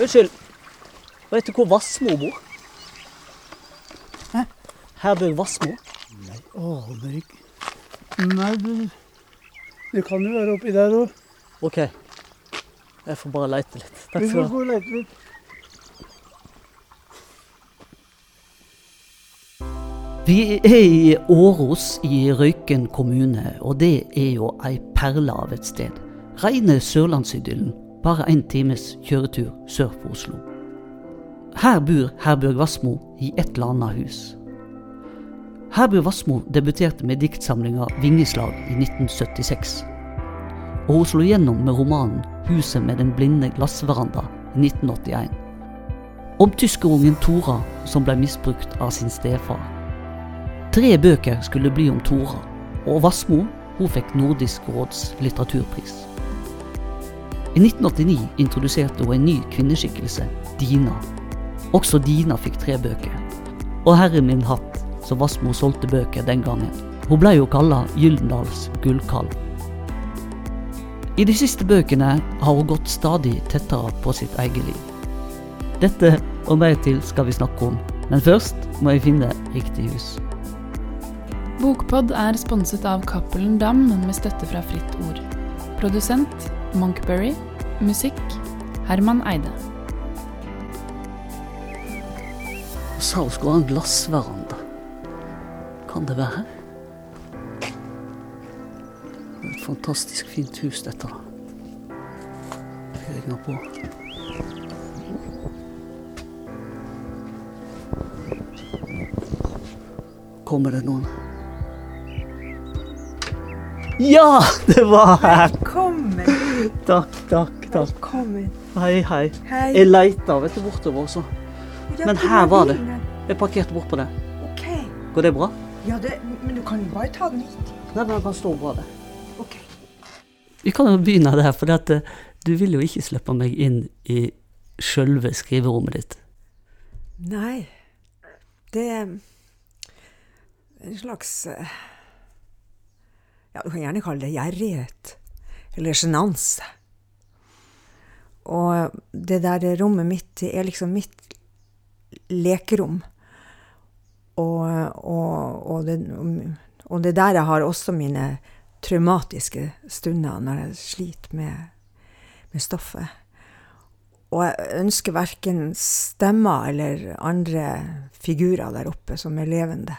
Unnskyld. Vet du hvor Vassmo bor? Hæ? Herbjørg Vassmo. Nei, aner ikke. Nei, det, det kan jo være oppi der òg. OK. Jeg får bare leite litt. Takk Vi skal du ha. gå og leite litt. Vi er i Åros i Røyken kommune, og det er jo ei perle av et sted. Reine sørlandsidyllen, bare en times kjøretur sør for Oslo. Her bor Herbjørg Wassmo i et eller annet hus. Herbjørg Wassmo debuterte med diktsamlinga 'Vingeslag' i 1976. Og hun slo gjennom med romanen 'Huset med den blinde glassveranda' i 1981. Om tyskerungen Tora som ble misbrukt av sin stefar. Tre bøker skulle bli om Tora, og Vassmo hun fikk Nordisk råds litteraturpris. I 1989 introduserte hun en ny kvinneskikkelse, Dina. Også Dina fikk tre bøker. Og herre min hatt, så Vassmo solgte bøker den gangen. Hun ble jo kalla Gyldendals gullkalv. I de siste bøkene har hun gått stadig tettere på sitt eget liv. Dette og mer til skal vi snakke om, men først må jeg finne riktig hus. Bokpod er sponset av Cappelen Dam med støtte fra Fritt Ord. Produsent Monkberry. Musikk Herman Eide. Hun sa hun skulle ha en glassveranda. Kan det være? Det er et fantastisk fint hus, dette. Jeg ringer på. Kommer det noen? Ja, det var her! Velkommen. Takk, takk, takk. Velkommen. Hei, hei. Hei. Jeg leita vet du, bortover også. Ja, men her er var det. Jeg parkerte bort på det. OK. Går det bra? Ja, det, men du kan jo bare ta den hit. Nei, men den kan stå bra det. OK. Vi kan jo begynne der, for at, eh, du vil jo ikke slippe meg inn i sjølve skriverommet ditt. Nei, det er en slags eh, Ja, du kan gjerne kalle det gjerrighet. Eller sjenanse. Og det der rommet mitt det er liksom mitt lekerom. Og, og, og, det, og det der jeg har også mine traumatiske stunder når jeg sliter med, med stoffet. Og jeg ønsker verken stemmer eller andre figurer der oppe som er levende.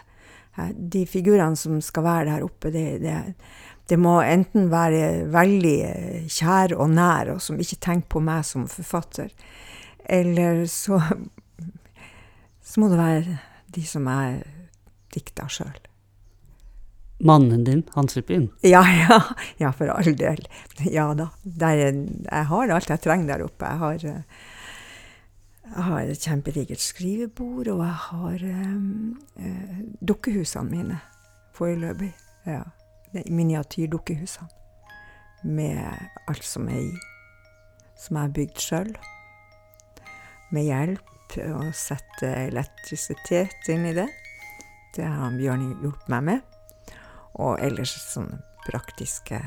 De figurene som skal være der oppe, det, det, det må enten være veldig kjær og nær, og som ikke tenker på meg som forfatter, eller så, så må det være de som jeg dikter sjøl. Mannen din, han slipper inn. Ja, ja, ja, for all del. Ja da. Der, er- jeg har alt jeg trenger der oppe. Jeg har, eh, jeg har et kjempedigert skrivebord, og jeg har um, eh, dukkehusene mine foreløpig. Ja. Miniatyrdukkehusene. Med alt som er i. Som jeg har bygd sjøl. Med hjelp å sette elektrisitet inn i det. Det har Bjørn hjulpet meg med. Og ellers sånn praktiske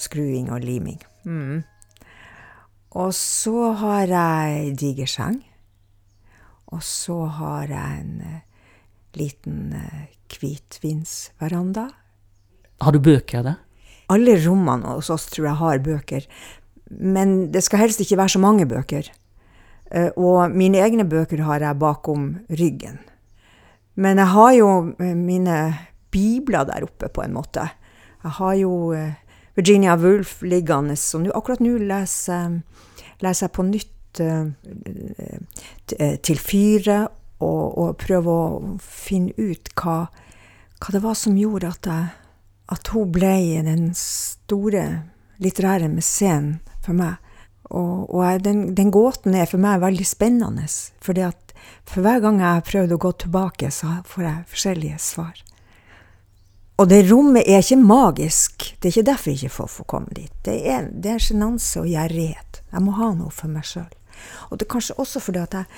skruing og liming. Mm. Og så har jeg diger seng. Og så har jeg en eh, liten eh, hvitvinsveranda. Har du bøker der? Alle rommene hos oss tror jeg har bøker, men det skal helst ikke være så mange bøker. Eh, Og mine egne bøker har jeg bakom ryggen. Men jeg har jo eh, mine bibler der oppe, på en måte. Jeg har jo eh, Virginia Woolf liggende, nå- akkurat nå leser, leser jeg på nytt til fyret, og, og prøver å finne ut hva, hva det var som gjorde at, jeg, at hun ble den store litterære mesen for meg. Og, og den, den gåten er for meg veldig spennende, fordi at for hver gang jeg har prøvd å gå tilbake, så får jeg forskjellige svar. Og det rommet er ikke magisk. Det er ikke derfor ikke folk får komme dit. Det er, det er sjenanse og gjerrighet. Jeg må ha noe for meg sjøl. Og det er kanskje også fordi at jeg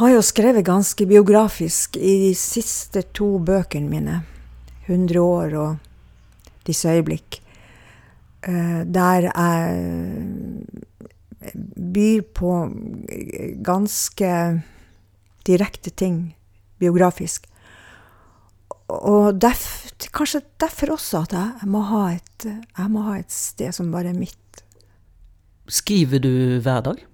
har jo skrevet ganske biografisk i de siste to bøkene mine. 100 år og Disse øyeblikk. eh, Der jeg byr på ganske direkte ting biografisk. Og derf, kanskje derfor også at jeg må, ha et, jeg må ha et sted som bare er mitt. Skriver du hver dag?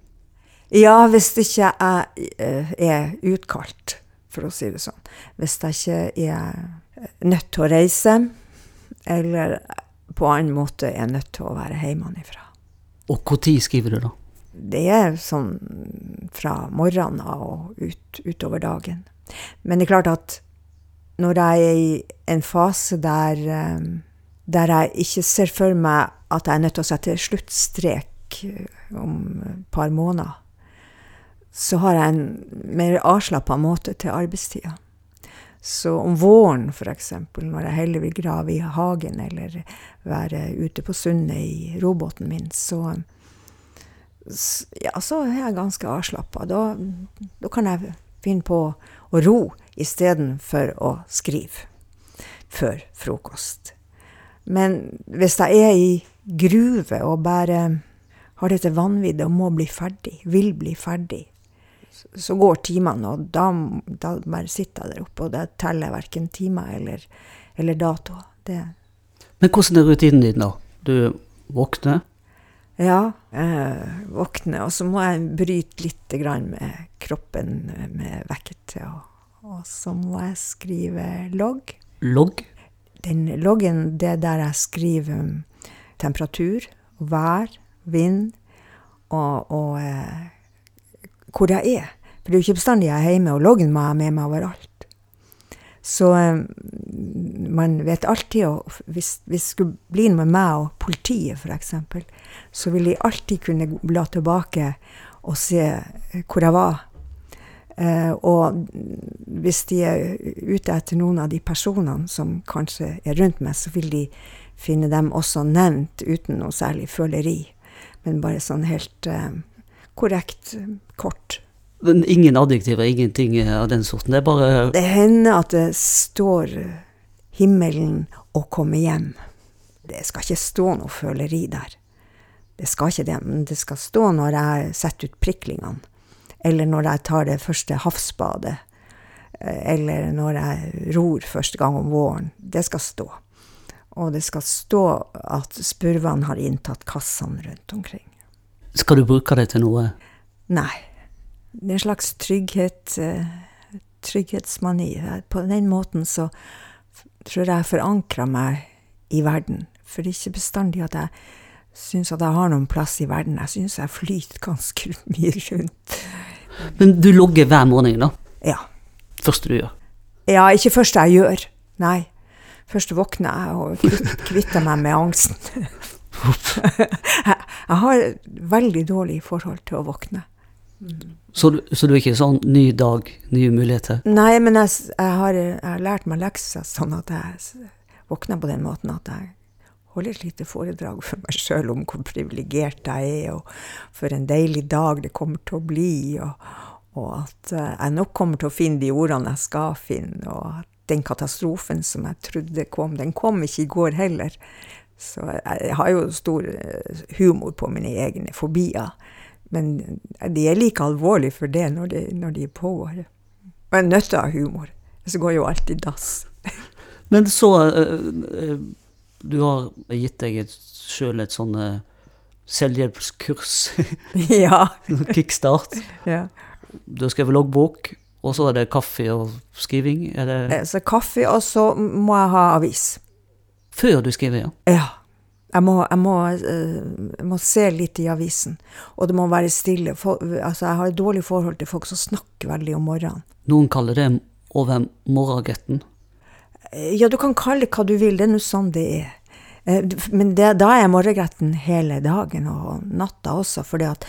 Ja, hvis ikke jeg eh, er utkalt, for å si det sånn. Hvis jeg ikke er nødt til å reise, eller på annen måte er nødt til å være hjemmefra. Og når skriver du, da? Det er sånn fra morgenen og ut, utover dagen. Men det er klart at når jeg er i en fase der, eh, der jeg ikke ser for meg at jeg er nødt til å sette sluttstrek eh, om et par måneder, så har jeg en mer avslappa måte til arbeidstida. Så om våren, f.eks., når jeg heller vil grave i hagen eller være ute på sundet i robåten min, så, ja, så er jeg ganske avslappa. Da, da kan jeg finne på å ro istedenfor å skrive før frokost. Men hvis jeg er i gruve og bare har dette vanviddet og må bli ferdig, vil bli ferdig, så går timene, og da, da bare sitter jeg der oppe, og det teller verken timer eller, eller datoer. Men hvordan er rutinen din, da? Du våkner? Ja, eh, våkner, og så må jeg bryte litt med kroppen med vekket. Og og så må jeg skrive logg. Logg? Den loggen, det er der jeg skriver temperatur, vær, vind og, og eh, hvor jeg er. For det er jo ikke bestandig jeg er hjemme, og loggen må jeg ha med meg overalt. Så eh, man vet alltid og Hvis, hvis det skulle bli noe med meg og politiet, f.eks., så vil de alltid kunne bla tilbake og se hvor jeg var Eh, og hvis de er ute etter noen av de personene som kanskje er rundt meg, så vil de finne dem også nevnt uten noe særlig føleri. Men bare sånn helt eh, korrekt, kort. Men ingen adjektiver, ingenting av den sorten? Det er bare Det hender at det står 'himmelen og komme hjem'. Det skal ikke stå noe føleri der. Det skal ikke det, men det skal stå når jeg setter ut priklingene. Eller når jeg tar det første havsbadet. Eh, eller når jeg ror første gang om våren. Det skal stå. Og det skal stå at spurvene har inntatt kassene rundt omkring. Skal du bruke det til noe? Nei. Det er en slags trygghet, eh, trygghetsmani. På den måten så tror jeg jeg forankrer meg i verden. For det er ikke bestandig at jeg syns at jeg har noen plass i verden. Jeg syns jeg flyter ganske mye rundt. Men du logger hver morgen, da? Ja. Første du gjør? Ja, ikke første jeg gjør. Nei. Først våkner jeg og kvitter meg med angsten. jeg har veldig dårlig forhold til å våkne. Så du, så du er ikke sånn ny dag, nye muligheter? Nei, men jeg, jeg, har, jeg har, lært meg lekser sånn at jeg våkner på den måten at jeg holder et lite foredrag for meg sjøl om hvor privilegert jeg er, og for en deilig dag det kommer til å bli, og, og at eh, jeg nok kommer til å finne de ordene jeg skal finne, og at den katastrofen som jeg trodde kom, den kom ikke i går heller. Så jeg har jo stor eh, humor på mine egne fobier. Men de er like alvorlige for det når de, når de pågår. Og en er av humor. Så går jo alt i dass. Men så øh, du har gitt deg sjøl et sånn selvhjelpskurs. ja. Kickstart. ja. Du har skrevet loggbok, og så er det kaffe og skriving? Er det eh, så kaffe, og så må jeg ha avis. Før du skriver, ja? Ja. Jeg må, jeg, må, eh, jeg må, se litt i avisen. Og det må være stille. For, altså, jeg har et dårlig forhold til folk som snakker veldig om morgenen. Noen kaller det over morgengutten. Ja, du kan kalle det hva du vil, det er nå sånn det er. Eh, men det, da er jeg hele dagen, og natta også, fordi at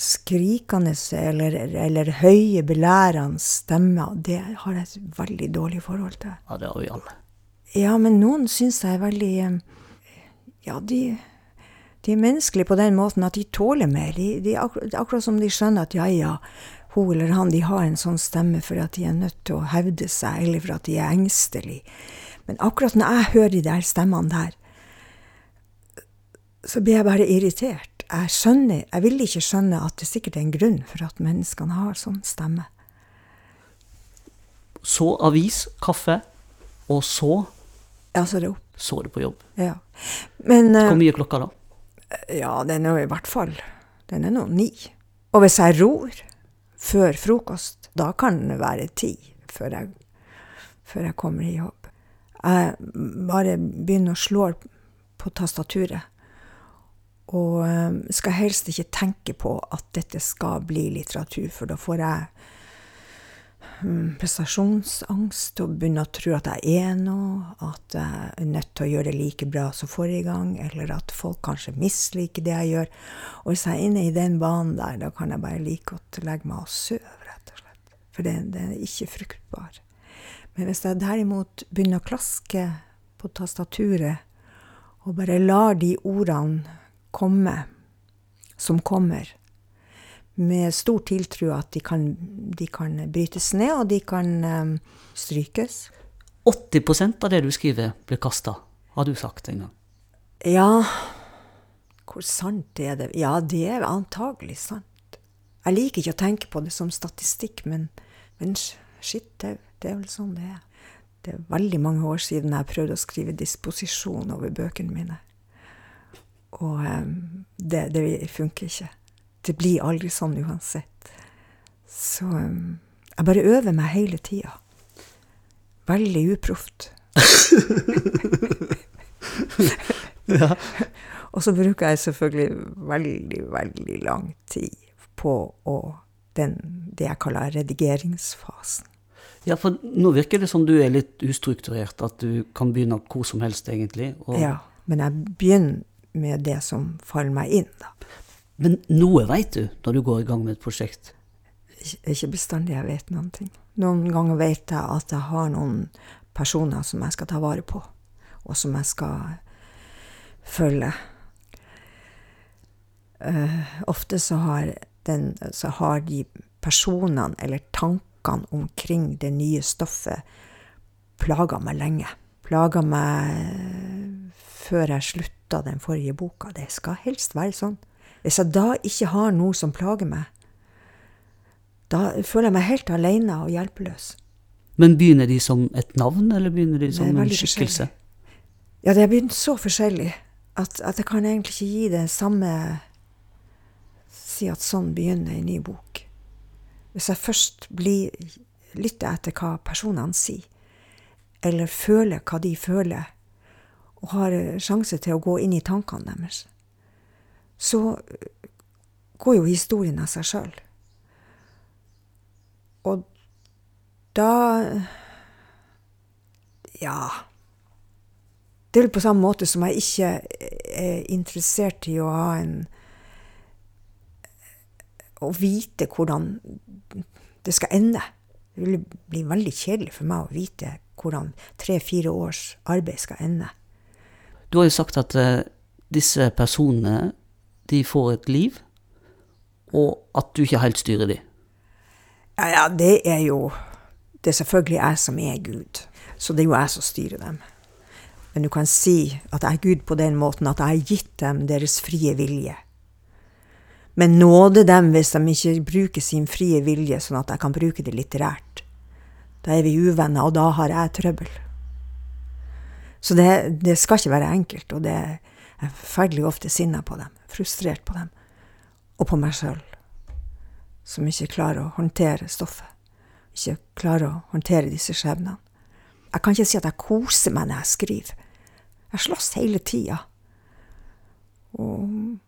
skrikende eller, eller høye, belærende stemmer, det har jeg et veldig dårlig forhold til. Ja, det har vi alle. Ja, men noen syns jeg er veldig eh, Ja, de, de, er menneskelige på den måten at de tåler mer. De, de, akkurat, som de skjønner at ja, ja, hun eller han de har en sånn stemme for at de er nødt til å hevde seg, eller for at de er engstelige. Men akkurat når jeg hører de der stemmene der, så blir jeg bare irritert. Jeg skjønner, jeg vil ikke skjønne at det sikkert er en grunn for at menneskene har sånn stemme. Så avis, kaffe, og så Ja, så det opp. så du på jobb. Ja. Men eh, Hvor mye er klokka da? Ja, den er jo i hvert fall Den er nå ni. Og hvis jeg ror før frokost, da kan det være ti før jeg, før jeg kommer i jobb. Jeg bare begynner å slå på tastaturet. Og eh, skal helst ikke tenke på at dette skal bli litteratur, for da får jeg prestasjonsangst og begynner å tro at jeg er noe, at jeg er nødt til å gjøre det like bra som forrige gang, eller at folk kanskje misliker det jeg gjør. Og hvis jeg er inne i den banen der, da kan jeg bare like godt legge meg og sove, rett og slett. For det, det er ikke fruktbar. Men hvis jeg derimot begynner å klaske på tastaturet, og bare lar de ordene komme som kommer, med stor tiltro at de kan, de kan brytes ned, og de kan um, strykes. 80% av det du skriver, blir kasta, har du sagt en gang. Ja, hvor sant er det? Ja, det er antagelig sant. Jeg liker ikke å tenke på det som statistikk, men, men shit, det, det, er vel sånn det er. Det er veldig mange år siden jeg prøvde å skrive disposisjon over bøkene mine. Og um, det, det, funker ikke. Det blir aldri sånn uansett. Så um, jeg bare øver meg hele tida. Veldig uproft. Ja. Og så bruker jeg selvfølgelig veldig, veldig lang tid på å, den, det jeg kaller redigeringsfasen. Ja, for nå virker det som du er litt ustrukturert, at du kan begynne hvor som helst, egentlig. Og... Ja, men jeg begynner med det som faller meg inn, da. Men noe veit du når du går i gang med et prosjekt? Ikke, bestandig jeg vet noen ting. Noen ganger vet jeg at jeg har noen personer som jeg skal ta vare på, og som jeg skal følge. Uh, ofte så har, den, så har de personene eller tankene omkring det nye stoffet plaga meg lenge. Plaga meg før jeg slutta den forrige boka. Det skal helst være sånn. Hvis jeg da ikke har noe som plager meg, da føler jeg meg helt alene og hjelpeløs. Men begynner de som et navn, eller begynner de som en skikkelse? Ja, det har begynt så forskjellig at, at jeg kan egentlig ikke gi det samme Si at sånn begynner en ny bok. Hvis jeg først blir lytter etter hva personene sier, eller føler hva de føler, og har sjanse til å gå inn i tankene deres, så går jo historien av seg sjøl. Og da Ja. Det er vel på samme måte som jeg ikke er interessert i å ha en Å vite hvordan det skal ende. Det vil bli veldig kjedelig for meg å vite hvordan tre-fire års arbeid skal ende. Du har jo sagt at uh, disse personene de får et liv, og at du ikke helt styrer dem. Ja, ja, det er jo Det er selvfølgelig jeg som er Gud, så det er jo jeg som styrer dem. Men du kan si at jeg er Gud på den måten at jeg har gitt dem deres frie vilje. Men nåde dem hvis de ikke bruker sin frie vilje sånn at jeg kan bruke det litterært. Da er vi uvenner, og da har jeg trøbbel. Så det, det skal ikke være enkelt, og det er forferdelig ofte sinna på dem, frustrert på dem, og på meg sjøl, som ikke klarer å håndtere stoffet, ikke klarer å håndtere disse skjebnene. Jeg kan ikke si at jeg koser meg når jeg skriver. Jeg slåss hele tida. Og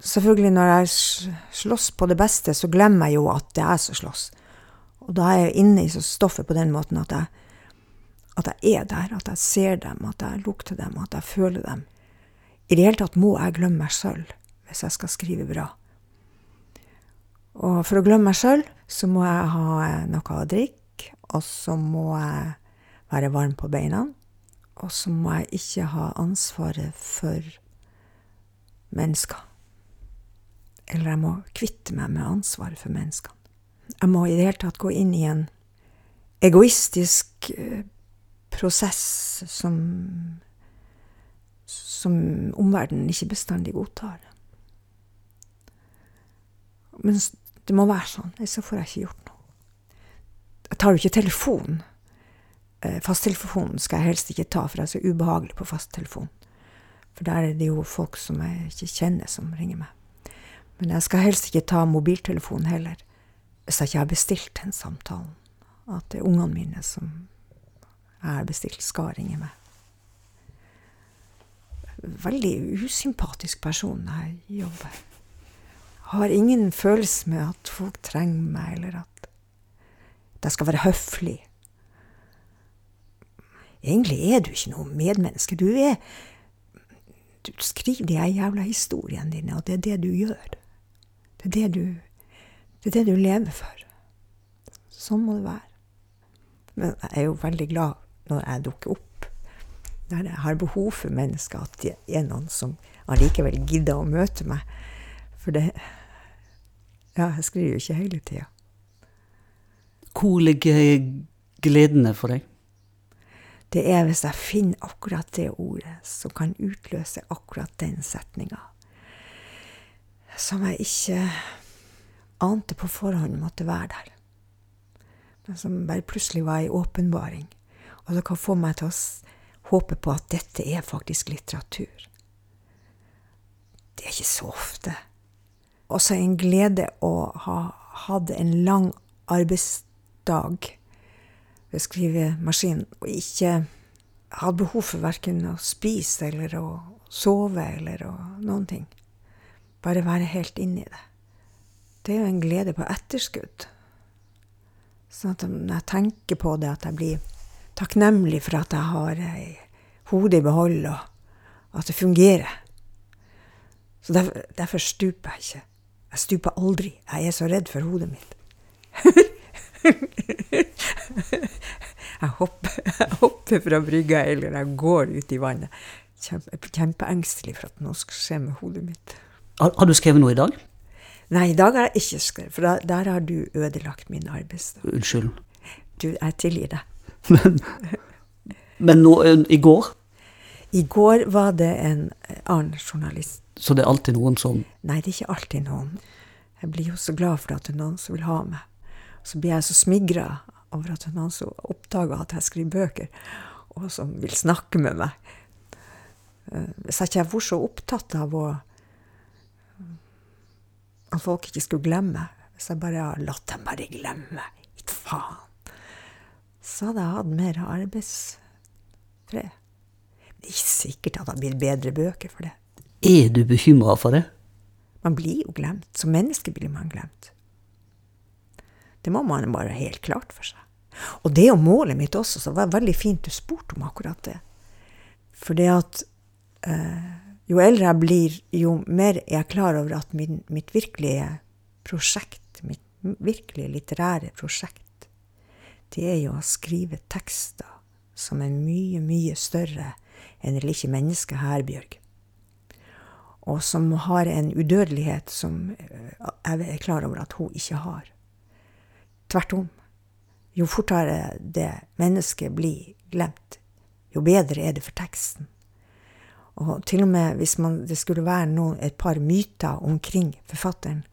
selvfølgelig, når jeg slåss på det beste, så glemmer jeg jo at det er jeg som slåss. Og da er jeg inne i stoffet på den måten at jeg, at jeg er der, at jeg ser dem, at jeg lukter dem, at jeg føler dem. I det hele tatt må jeg glemme meg sjøl hvis jeg skal skrive bra. Og for å glemme meg sjøl, så må jeg ha noe å drikke, og så må jeg være varm på beina. Og så må jeg ikke ha ansvaret for mennesker. Eller jeg må kvitte meg med ansvaret for menneskene. Jeg må i det hele tatt gå inn i en egoistisk prosess som som omverdenen ikke bestandig godtar. Men det må være sånn, ellers får jeg ikke gjort noe. Jeg tar jo ikke telefonen. Eh, fasttelefonen skal jeg helst ikke ta, for jeg er så ubehagelig på fasttelefon. For der er det jo folk som jeg ikke kjenner, som ringer meg. Men jeg skal helst ikke ta mobiltelefonen heller, hvis jeg ikke har bestilt den samtalen. At det er ungene mine som jeg har bestilt, skal ringe meg. Veldig usympatisk person jeg jobber. Har ingen følelse med at folk trenger meg, eller at jeg skal være høflig. Egentlig er du ikke noe medmenneske. Du er Du skriver de jævla historiene dine, og det er det du gjør. Det er det du, det er det du lever for. Sånn må det være. Men jeg er jo veldig glad når jeg dukker opp der jeg har behov for mennesker, at det er noen som allikevel gidder å møte meg. For det Ja, jeg skriver jo ikke hele tida. Hvor ligger gledene for deg? Det er hvis jeg finner akkurat det ordet som kan utløse akkurat den setninga. Som jeg ikke ante på forhånd måtte være der. Men som bare plutselig var ei åpenbaring. Og det kan få meg til å håpe på at dette er faktisk litteratur. Det er ikke så ofte. Også en glede å ha hatt en lang arbeidsdag ved skrivemaskinen og ikke hatt behov for verken å spise eller å sove eller å noen ting. Bare være helt inni det. Det er jo en glede på etterskudd. Sånn at når jeg tenker på det, at jeg blir takknemlig for at jeg har hodet i behold, og at det fungerer. Så derfor, derfor stuper jeg ikke. Jeg stuper aldri. Jeg er så redd for hodet mitt. jeg, hopper, jeg hopper fra brygga, eller jeg går ut i vannet. Kjempe, kjempeengstelig for at noe skal skje med hodet mitt. Har, har, du skrevet noe i dag? Nei, i dag har jeg ikke skrevet, for da, der har du ødelagt min arbeidsdag. Unnskyld. Du, jeg tilgir deg. Men, men nå, i går? I går var det en annen journalist. Så det er alltid noen som Nei, det er ikke alltid noen. Jeg blir jo så glad for at det er noen som vil ha meg. Så blir jeg så smigra over at det er noen som oppdager at jeg skriver bøker, og som vil snakke med meg. Hvis jeg ikke vært så opptatt av å at folk ikke skulle glemme, hvis jeg bare har latt dem bare glemme, Gitt faen, så hadde jeg hatt mer arbeidsfred. Det er ikke sikkert at det blir bedre bøker for det. Er du bekymra for det? Man blir jo glemt. Som menneske blir man glemt. Det må man bare ha helt klart for seg. Og det er jo målet mitt også, så det var veldig fint du spurte om akkurat det. For det at eh, jo eldre jeg blir, jo mer er jeg klar over at min, mitt virkelige prosjekt, mitt virkelige litterære prosjekt, det er jo å skrive tekster som er mye, mye større enn det lille mennesket her, Bjørg. Og som har en udødelighet som jeg er klar over at hun ikke har. Tvert om. Jo fortere det mennesket blir glemt, jo bedre er det for teksten. Og til og med hvis man, det skulle være noe, et par myter omkring forfatteren,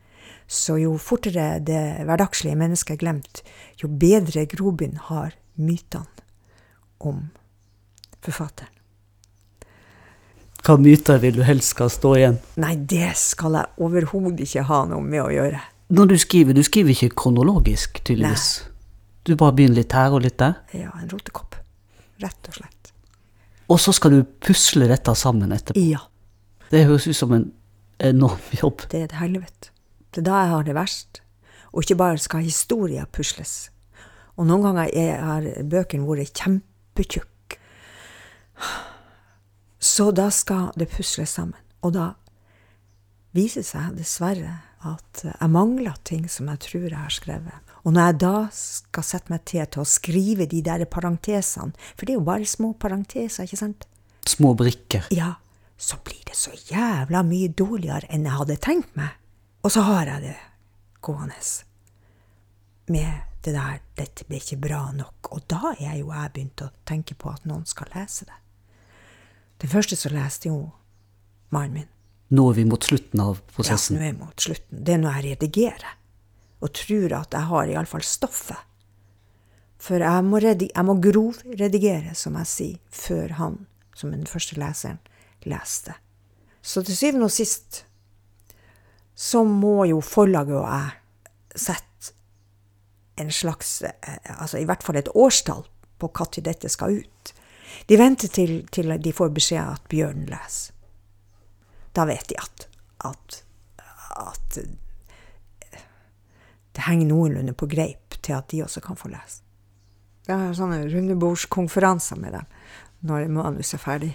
så jo fortere det hverdagslige mennesket er glemt, jo bedre grobunn har mytene om forfatteren. Hva myter vil du helst skal stå igjen? Nei, det skal jeg overhodet ikke ha noe med å gjøre. Når du skriver, du skriver ikke kronologisk, tydeligvis? Nei. Du bare begynner litt her og litt der? Ja, en rotekopp. Rett og slett. Og så skal du pusle dette sammen etterpå? Ja. Det høres ut som en enorm jobb. Det er et helvete. Det er da jeg har det verst. Og ikke bare skal historier pusles. Og noen ganger har bøkene vært kjempetjukke. Så da skal det pusles sammen. Og da viser det seg dessverre at jeg mangler ting som jeg tror jeg har skrevet. Og når jeg da skal sette meg til til å skrive de der parentesene, for det er jo bare små parenteser, ikke sant? Små brikker. Ja. Så blir det så jævla mye dårligere enn jeg hadde tenkt meg. Og så har jeg det gående med det der 'dette blir ikke bra nok', og da er jo jeg begynt å tenke på at noen skal lese det. Den første som leste, jo mannen min. Nå er vi mot slutten av prosessen? Ja, nå er vi mot slutten. Det er når jeg redigerer, og tror at jeg har iallfall stoffet. For jeg må, jeg må grovredigere, som jeg sier, før han, som den første leseren, leste. Så til syvende og sist så må jo forlaget og jeg sette en slags eh, Altså i hvert fall et årstall på når dette skal ut. De venter til, til de får beskjed at Bjørn leser. Da vet de at, at, at det henger noenlunde på greip til at de også kan få lese. Jeg har sånne rundebordskonferanser med dem når manuset er ferdig,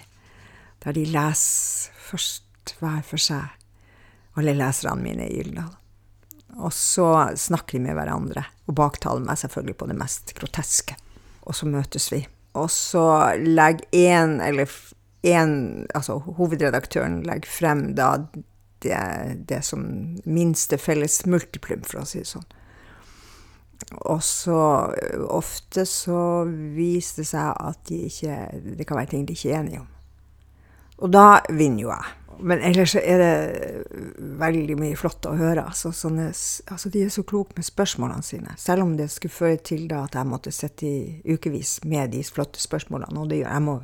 der de leser først hver for seg, alle leserne mine i Gyldendal. Og så snakker de med hverandre, og baktaler meg selvfølgelig på det mest groteske. Og så møtes vi. Og så legger én, eller én altså hovedredaktøren legger frem da det, det som minste felles multiplum, for å si det sånn. Og så ofte så viser det seg at de ikke, det kan være ting de ikke er enige om. Og da vinner jo jeg. Men ellers er det veldig mye flott å høre. Altså, sånne, altså, de er så kloke med spørsmålene sine. Selv om det skulle føre til da at jeg måtte sitte i ukevis med de flotte spørsmålene. Og det gjør jeg. Må,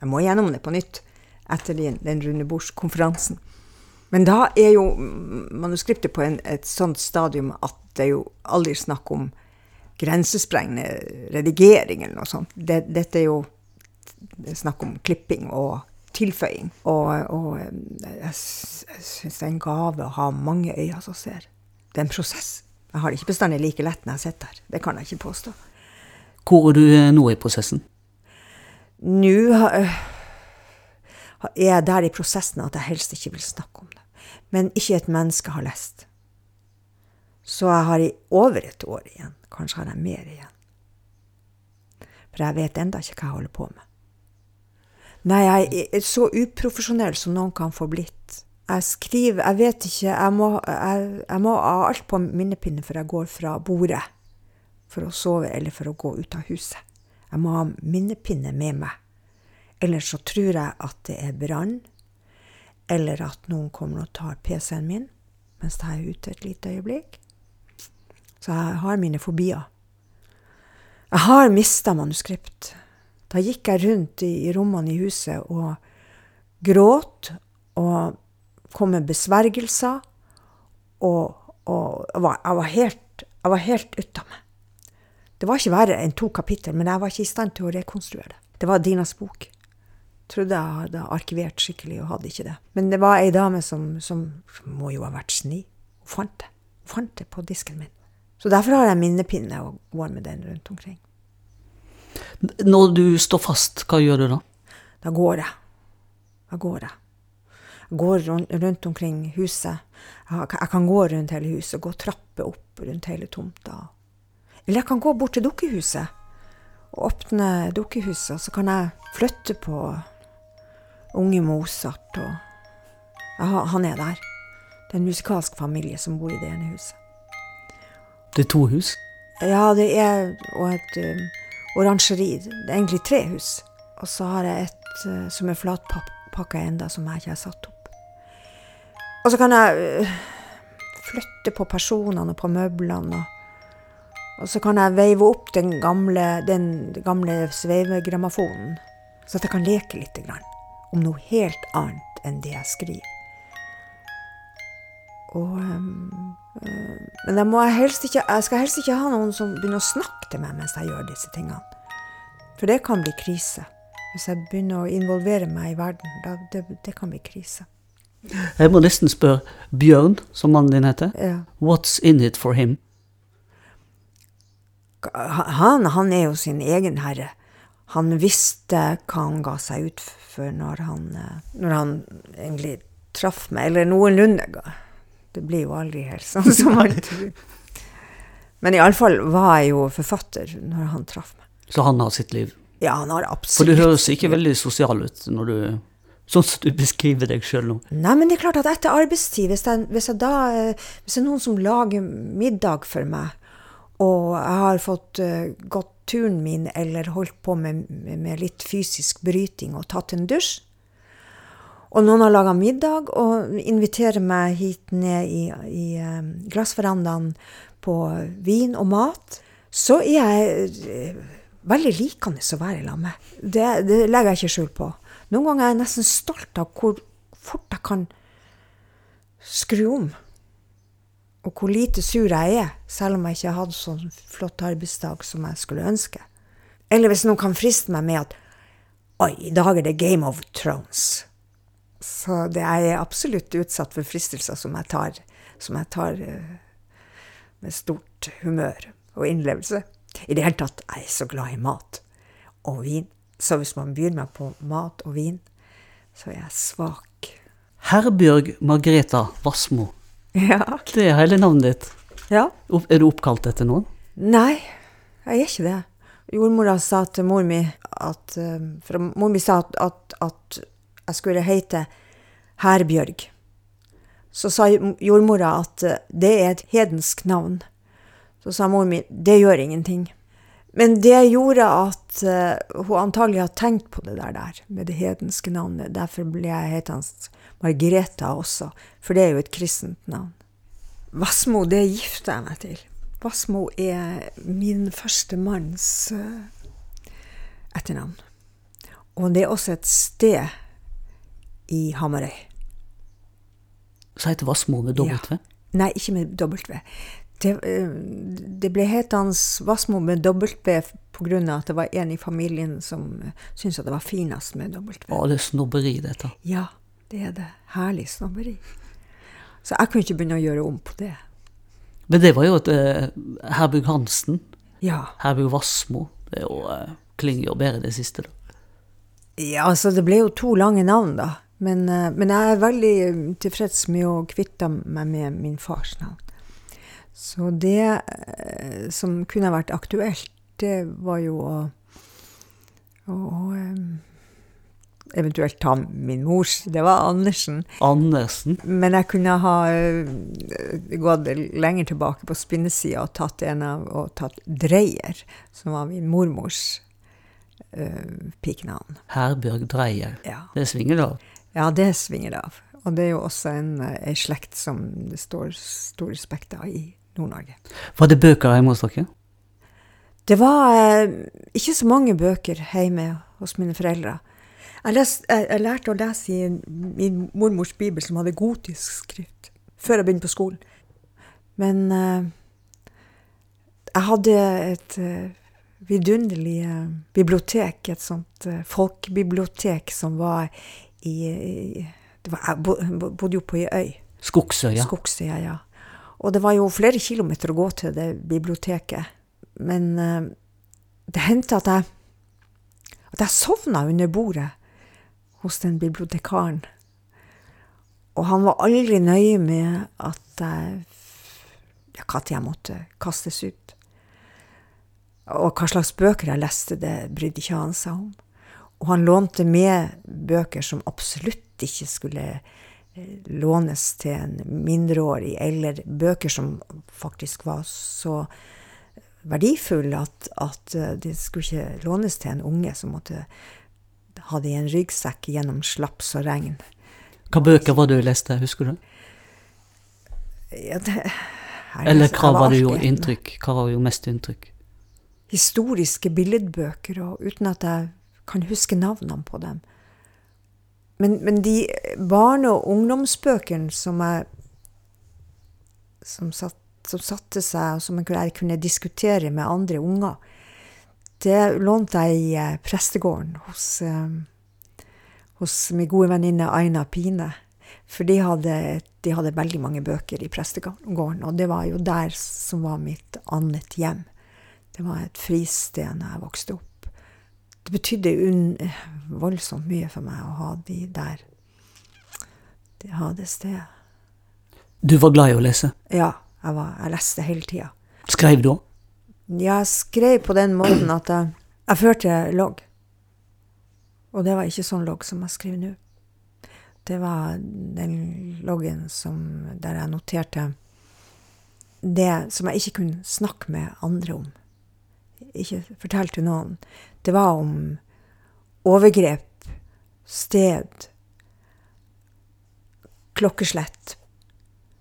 jeg må gjennom det på nytt etter den, den rundebordskonferansen. Men da er jo manuskriptet på en, et sånt stadium at det er jo aldri snakk om grensesprengende redigering eller noe sånt. Det, dette er jo snakk om klipping og tilføying. Og, og jeg, s- jeg syns det er en gave å ha mange øyne som ser. Det er en prosess. Jeg har det ikke bestandig like lett når jeg sitter her. Det kan jeg ikke påstå. Hvor er du eh, nå i prosessen? Nå øh, er jeg der i prosessen at jeg helst ikke vil snakke om det. Men ikke et menneske har lest. Så jeg har i over et år igjen. Kanskje har jeg mer igjen. For jeg vet enda ikke hva jeg holder på med. Nei, jeg er så uprofesjonell som noen kan få blitt. Jeg skriver Jeg vet ikke Jeg må, jeg, jeg må ha alt på minnepinne før jeg går fra bordet for å sove eller for å gå ut av huset. Jeg må ha minnepinne med meg. Ellers så tror jeg at det er brann, eller at noen kommer og tar PC-en min mens jeg er ute et lite øyeblikk. Så jeg har mine fobier. Jeg har mista manuskript. Da gikk jeg rundt i, i rommene i huset og gråt og kom med besvergelser. Og, og jeg, var, jeg var helt, jeg var helt ut av meg. Det var ikke verre enn to kapittel, men jeg var ikke i stand til å rekonstruere det. Det var Dinas bok. Jeg Trodde jeg hadde arkivert skikkelig, og hadde ikke det. Men det var ei dame som, som må jo ha vært sni. Hun fant det. Hun fant det på disken min. Så derfor har jeg minnepinne og går med den rundt omkring. Når du står fast, hva gjør du da? Da går jeg. Da går jeg. Jeg går rundt, omkring huset. Jeg, jeg kan gå rundt hele huset, gå trapper opp rundt hele tomta. Eller jeg kan gå bort til dukkehuset og åpne dukkehuset, og så kan jeg flytte på unge Mozart. Og ja, han er der. Det er en musikalsk familie som bor i det ene huset. Det er to hus. Ja, det er og et oransjeri. Det er egentlig tre hus. Og så har jeg et uh, som er flatpakka enda, som jeg ikke har satt opp. Og så kan jeg uh, flytte på personene og på møblene. Og, og så kan jeg veive opp den gamle, den gamle sveivegrammofonen, så at jeg kan leke litt grann, om noe helt annet enn det jeg skriver. Og, uh, men jeg, ikke, jeg skal helst ikke ha noen som begynner å snakke til meg mens jeg gjør disse tingene. For det kan bli krise. Hvis jeg begynner å involvere meg i verden, da, det, det kan bli krise. Jeg må nesten spørre Bjørn, som mannen din heter. Ja. What's in it for him? Han, han er jo sin egen herre. Han visste hva han ga seg ut for når han, eh, når han egentlig traff meg, eller noenlunde. Det blir jo aldri helt sånn som man tror. Men iallfall var jeg jo forfatter når han traff meg. Så han har sitt liv. Ja, han har absolutt For du høres ikke veldig sosial ut når du Sånn som du beskriver deg sjøl nå. Nei, men det er klart at etter arbeidstid, hvis, jeg, hvis, jeg da, eh, hvis det er noen som lager middag for meg, og jeg har fått uh, gått turen min eller holdt på med, med, med litt fysisk bryting og tatt en dusj, Og noen har laga middag og inviterer meg hit ned i, i um, glassverandaen på vin og mat. Så er jeg uh, veldig likende å være i lag med. Det, det legger jeg ikke skjul på. Noen ganger er jeg nesten stolt av hvor fort jeg kan skru om. Og hvor lite sur jeg er, selv om jeg ikke har hatt sånn flott arbeidsdag som jeg skulle ønske. Eller hvis noen kan friste meg med at Oi, i dag er det Game of Thrones. Så det er jeg absolutt utsatt for fristelser som jeg tar, som jeg tar uh, med stort humør og innlevelse. I det hele tatt jeg er så glad i mat og vin. Så hvis man byr meg på mat og vin, så er jeg svak. Herbjørg Margreta Vassmo. Ja. Det er hele navnet ditt. ja. Er du oppkalt etter noen? Nei, jeg er ikke det. Jordmora sa til mor mi at eh, For mor mi sa at, at, at jeg skulle hete Herbjørg. Så sa jordmora at eh, det er et hedensk navn. Så sa mor mi det gjør ingenting. Men det gjorde at eh, hun antagelig har tenkt på det der, der med det hedenske navnet. Derfor ble jeg hetende Margreta også, for det er jo et kristent navn. Vassmo, det gifter jeg meg til. Vassmo er min første manns eh, etternavn. Og det er også et sted i Hamarøy. Så heter Vassmo med dobbelt V? Nei, ikke med W. Det, eh, det ble hetende Vassmo med W pga. at det var en i familien som eh, syntes at det var finest med W. Å, det er snobberi, dette. Ja, det er det. Herlig snobberi. Så jeg kunne ikke begynne å gjøre om på det. Men det var jo et eh, Herbjørg Hansen. Ja. Herbjørg Vassmo. Det jo, eh, klinger jo bedre, det siste. da. Ja, altså det ble jo to lange navn, da. Men, eh, men jeg er veldig tilfreds med å kvitte meg med min fars navn. Så det eh, som kunne vært aktuelt, det var jo å, å eh, eventuelt ta min mors. Det var Andersen. Andersen. Men jeg kunne ha gått lenger tilbake på spinnesida og tatt en av og tatt Dreyer, som var min mormors uh, pikenavn. Herbjørg Dreyer. Ja. Det svinger da. Ja, det svinger det av. Og det er jo også en, en slekt som det står stor respekt av i Nord-Norge. Var det bøker hjemme hos dere? Det var eh, ikke så mange bøker hjemme hos mine foreldre. Jeg, les, jeg, jeg lærte å lese i min mormors bibel, som hadde gotisk skrift, før jeg begynte på skolen. Men eh, jeg hadde et eh, vidunderlig eh, bibliotek, et sånt eh, folkebibliotek som var i, i det var, Jeg bo, bo- bodde jo på ei øy. Skogsøya. Skogsøya, ja. Og det var jo flere kilometer å gå til det biblioteket. Men eh, det hendte at jeg, at jeg sovna under bordet hos den bibliotekaren. Og han var aldri nøye med at jeg ja, Når jeg måtte kastes ut. Og hva slags bøker jeg leste, det brydde ikke han seg om. Og han lånte med bøker som absolutt ikke skulle eh, lånes til en mindreårig, eller bøker som faktisk var så verdifulle at, at eh, de skulle ikke lånes til en unge som måtte ha det i en ryggsekk gjennom slaps og regn. Hva bøker var det du leste, husker du? Ja, det, her, Eller hva var det jo inntrykk? Hva var jo mest inntrykk? historiske billedbøker, og uten at jeg kan huske navnene på dem. Men, men de barne- og ungdomsbøkene som jeg som, satt, som satte seg, og som jeg kunne diskutere med andre unger, det lånte jeg i eh, prestegården hos, eh, hos min gode venninne Aina Pine. For de hadde, de hadde veldig mange bøker i prestegården, og det var jo der som var mitt annet hjem. Det var et fristed når jeg vokste opp. Det betydde voldsomt mye for meg å ha de der. De ha det stedet. Du var glad i å lese. Ja, jeg, var, jeg leste hele tida. Skrev du òg? Jeg skrev på den måten at jeg, jeg førte logg. Og det var ikke sånn logg som jeg skriver nå. Det var den loggen som, der jeg noterte det som jeg ikke kunne snakke med andre om. Ikke fortelle til noen. Det var om overgrep, sted, klokkeslett.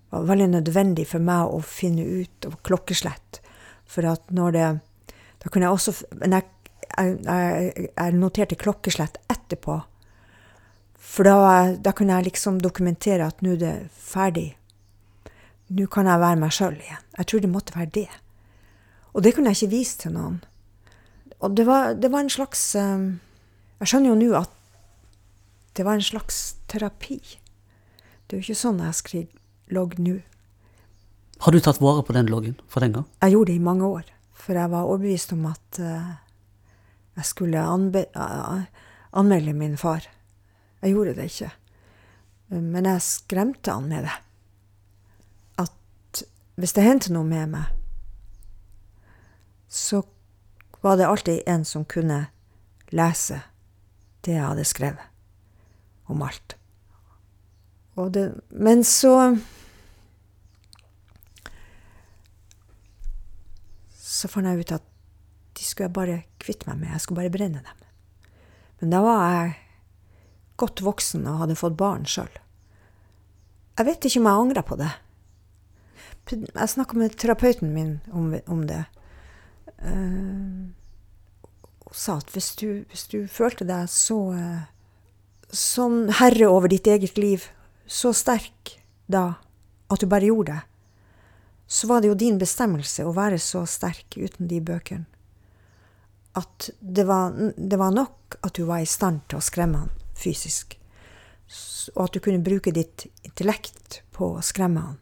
Det var veldig nødvendig for meg å finne ut av klokkeslett. For at når det Da kunne jeg også Men jeg, jeg, jeg noterte klokkeslett etterpå. For da, da kunne jeg liksom dokumentere at nå er det ferdig. Nå kan jeg være meg sjøl igjen. Jeg tror det måtte være det. Og det kunne jeg ikke vise til noen. Og det var, det var en slags um, Jeg skjønner jo nå at det var en slags terapi. Det er jo ikke sånn jeg skriver logg nå. Har du tatt vare på den loggen fra den gang? Jeg gjorde det i mange år. For jeg var overbevist om at uh, jeg skulle anbe uh, anmelde min far. Jeg gjorde det ikke. Men jeg skremte han med det. At hvis det hendte noe med meg, så var det alltid en som kunne lese det jeg hadde skrevet om alt. Det, men så Så fant jeg ut at de skulle jeg bare kvitte meg med. Jeg skulle bare brenne dem. Men da var jeg godt voksen og hadde fått barn sjøl. Jeg vet ikke om jeg angrer på det. Jeg snakka med terapeuten min om, om det. Og sa at hvis du, hvis du følte deg så som sånn herre over ditt eget liv, så sterk da at du bare gjorde det, så var det jo din bestemmelse å være så sterk uten de bøkene. At det var, det var nok at du var i stand til å skremme han fysisk. Og at du kunne bruke ditt intellekt på å skremme han.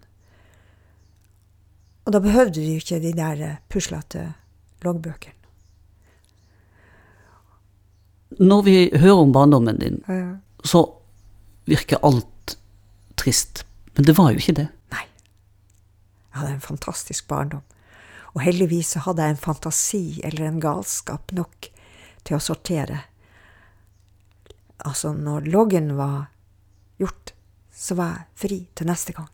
Og da behøvde du ikke de der puslete loggbøkene. Når vi hører om barndommen din, Ja. så virker alt trist. Men det var jo ikke det. Nei. Jeg hadde en fantastisk barndom. Og heldigvis så hadde jeg en fantasi eller en galskap nok til å sortere. Altså, når loggen var gjort, så var jeg fri til neste gang.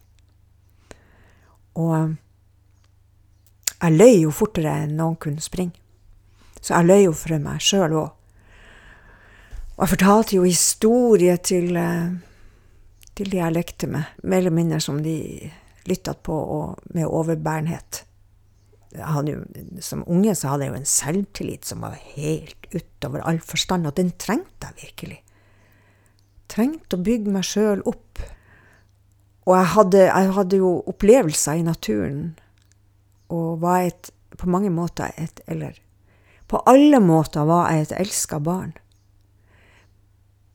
Og jeg løy jo fortere enn noen kunne springe. Så jeg løy jo for meg sjøl òg. Og jeg fortalte jo historier til, til de jeg lekte med, mer eller mindre som de lytta på, og med overbærenhet. Jo, som unge så hadde jeg jo en selvtillit som var helt utover all forstand, og den trengte jeg virkelig. Trengte å bygge meg sjøl opp. Og jeg hadde, jeg hadde, jo opplevelser i naturen, og var et, på mange måter et Eller på alle måter var jeg et elska barn.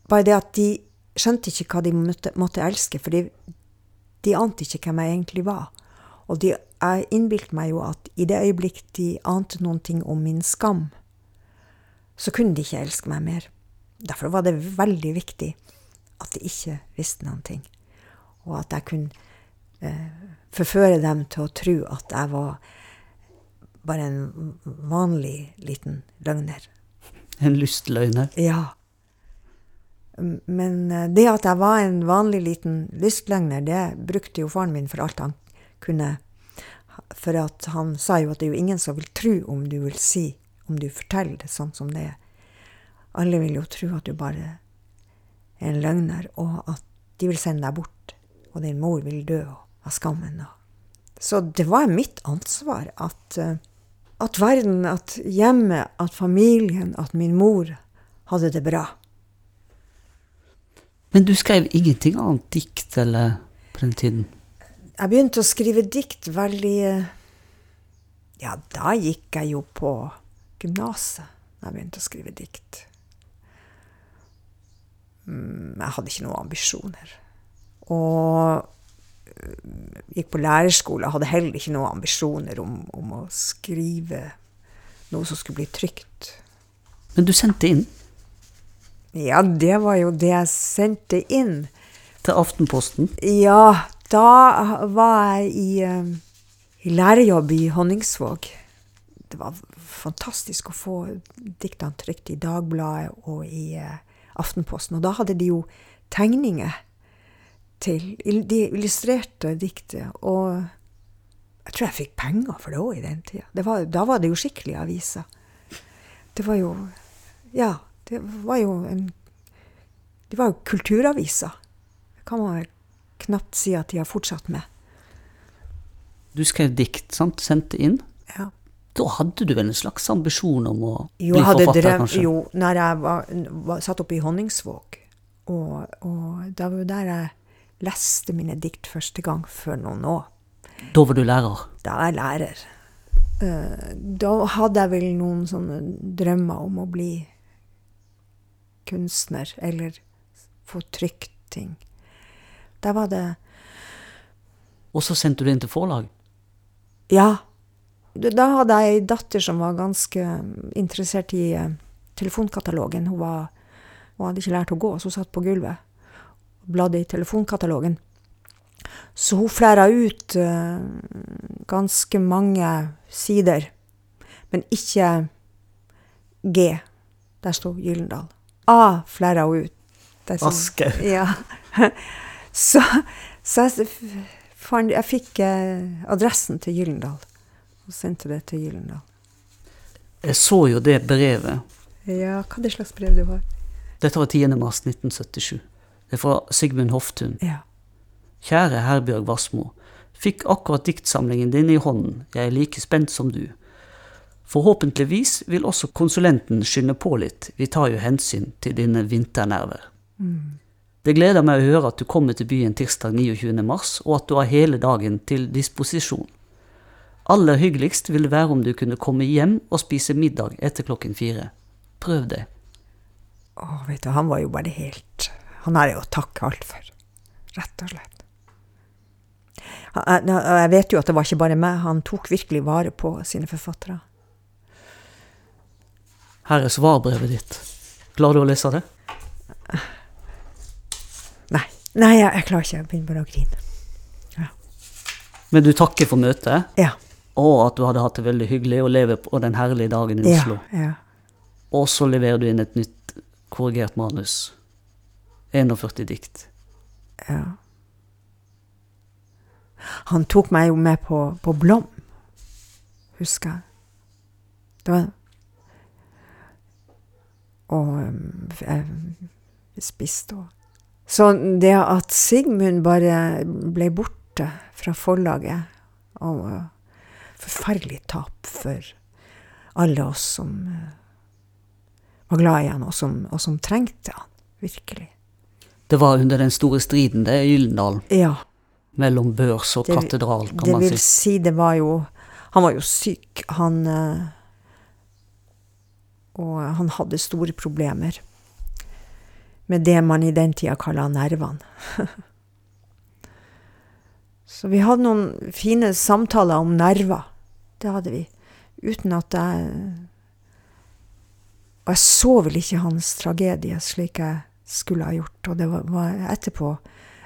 Bare det at de skjønte ikke hva de måtte, måtte elske, for de, ante ikke hvem jeg egentlig var. Og de, jeg innbilte meg jo at i det øyeblikk de ante noen ting om min skam, så kunne de ikke elske meg mer. Derfor var det veldig viktig at de ikke visste noen ting. Og at jeg kunne eh, forføre dem til å tro at jeg var bare en vanlig liten løgner. En lystløgner? Ja. Men det at jeg var en vanlig liten lystløgner, det brukte jo faren min for alt han kunne. For at han sa jo at det er jo ingen som vil tro om du vil si, om du forteller det sånn som det er. Alle vil jo tro at du bare er en løgner, og at de vil sende deg bort, og din mor vil dø av skammen. Så det var mitt ansvar at, at verden, at hjemmet, at familien, at min mor hadde det bra. Men du skrev ingenting annet dikt eller på den tiden? Jeg begynte å skrive dikt veldig Ja, da gikk jeg jo på gymnaset da jeg begynte å skrive dikt. Jeg hadde ikke noen ambisjoner. Og gikk på lærerskole hadde heller ikke noen ambisjoner om, om, å skrive noe som skulle bli trygt. Men du sendte inn? Ja, det var jo det jeg sendte inn. Til Aftenposten? Ja, da var jeg i, i lærerjobb i Honningsvåg. Det var fantastisk å få diktene trykt i Dagbladet og i Aftenposten. Og da hadde de jo tegninger til de illustrerte diktet. Og jeg tror jeg fikk penger for det òg i den tida. da var det jo skikkelige aviser. Det var jo Ja, det var jo en Det var jo kulturaviser. Det kan man knapt si at de har fortsatt med. Du skrev dikt, sant? Sendte inn. Ja. Da hadde du vel en slags ambisjon om å Jo, bli forfatter, drev, kanskje? jo, når jeg var, var satt oppe i Honningsvåg, og, og da var jo der jeg leste mine dikt første gang for noen år. Da var du lærer. Da er jeg lærer. Eh, da hadde jeg vel noen sånne drømmer om å bli kunstner, eller få trykt ting. Da var det Og så sendte du det inn til forlag. Ja. Da da hadde jeg ei datter som var ganske interessert i eh, telefonkatalogen. Hun, var, hun hadde ikke lært å gå, så hun satt på gulvet og bladde i telefonkatalogen. Så hun flæra ut uh, ganske mange sider, men ikke G. Der sto Gyllendal. A flæra hun ut. Der sto- Ja. Så, så jeg, f- jeg fikk uh, adressen til Gyllendal og sendte det til Gyllendal. Jeg så jo det brevet. Ja, hva det slags brev det var? Dette var 10. mars 1977. Det er fra Sigmund Hoftun. Ja. Kjære Herbjørg Wassmo. Fikk akkurat diktsamlingen din i hånden. Jeg er like spent som du. Forhåpentligvis vil også konsulenten skynde på litt. Vi tar jo hensyn til dine vinternerver. Det gleder meg å høre at du kommer til byen tirsdag 29. mars, og at du har hele dagen til disposisjon. Aller hyggeligst vil det være om du kunne komme hjem og spise middag etter klokken fire. Prøv det. Å, vet du, han var jo bare helt Han har jeg å takke alt for. Rett og slett. Jeg, vet jo at det var ikke bare meg. Han tok virkelig vare på sine forfattere. Her er svarbrevet ditt. Klarer du å lese det? Nei, nei jeg, jeg klarer ikke. Jeg begynner bare å grine. Men du takker for møtet, Ja. og at du hadde hatt det veldig hyggelig å leve på den herlige dagen i Ja. Ja. Og så leverer du inn et nytt korrigert manus. 41 dikt. Ja. Han tok meg jo med på, på Blom, husker jeg. Det var Og um, jeg spiste òg. Så det at Sigmund bare ble borte fra forlaget og Forferdelig tap for alle oss som uh, var glad i han, og som, og som trengte han, virkelig. Det var under den store striden det i Gyllendal, Ja. mellom børs og Det- katedral, kan det man vil si. si, det var jo Han var jo syk. Han eh, Og han hadde store problemer med det man i den tida kalla nervene. Så vi hadde noen fine samtaler om nerver. Det hadde vi. Uten at jeg Og jeg så vel ikke hans tragedie slik jeg skulle ha gjort. Og det var, etterpå,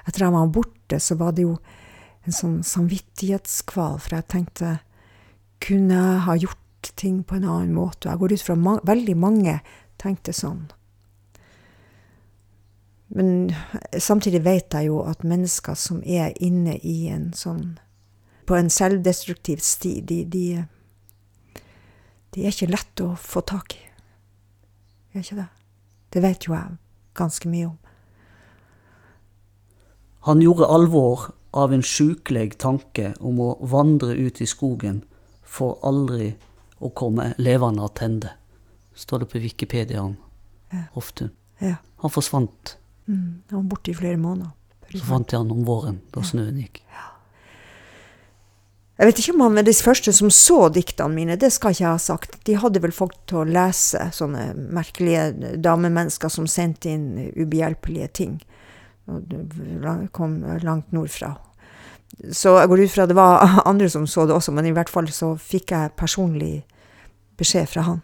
etter at han var borte, så var det jo en sånn samvittighetskval, for jeg tenkte kunne jeg ha gjort ting på en annen måte? Og jeg går ut fra ma veldig mange tenkte sånn. Men samtidig vet jeg jo at mennesker som er inne i en sånn På en selvdestruktiv sti, de, de, de er ikke lett å få tak i. Er ikke det? Det vet jo jeg ganske mye om. Han gjorde alvor av en sjukleg tanke om å vandre ut i skogen for aldri å komme levende attende. Står det på Wikipedia om Hoftun. Ja. Han forsvant. Mm, han var borte i flere måneder. Så fant jeg han om våren, da snøen gikk. Jeg vet ikke om han var de første som så diktene mine, det skal ikke jeg ha sagt. De hadde vel folk til å lese, sånne merkelige damemennesker som sendte inn ubehjelpelige ting. Og kom langt nordfra. Så jeg går ut fra det var andre som så det også, men i hvert fall så fikk jeg personlig beskjed fra han.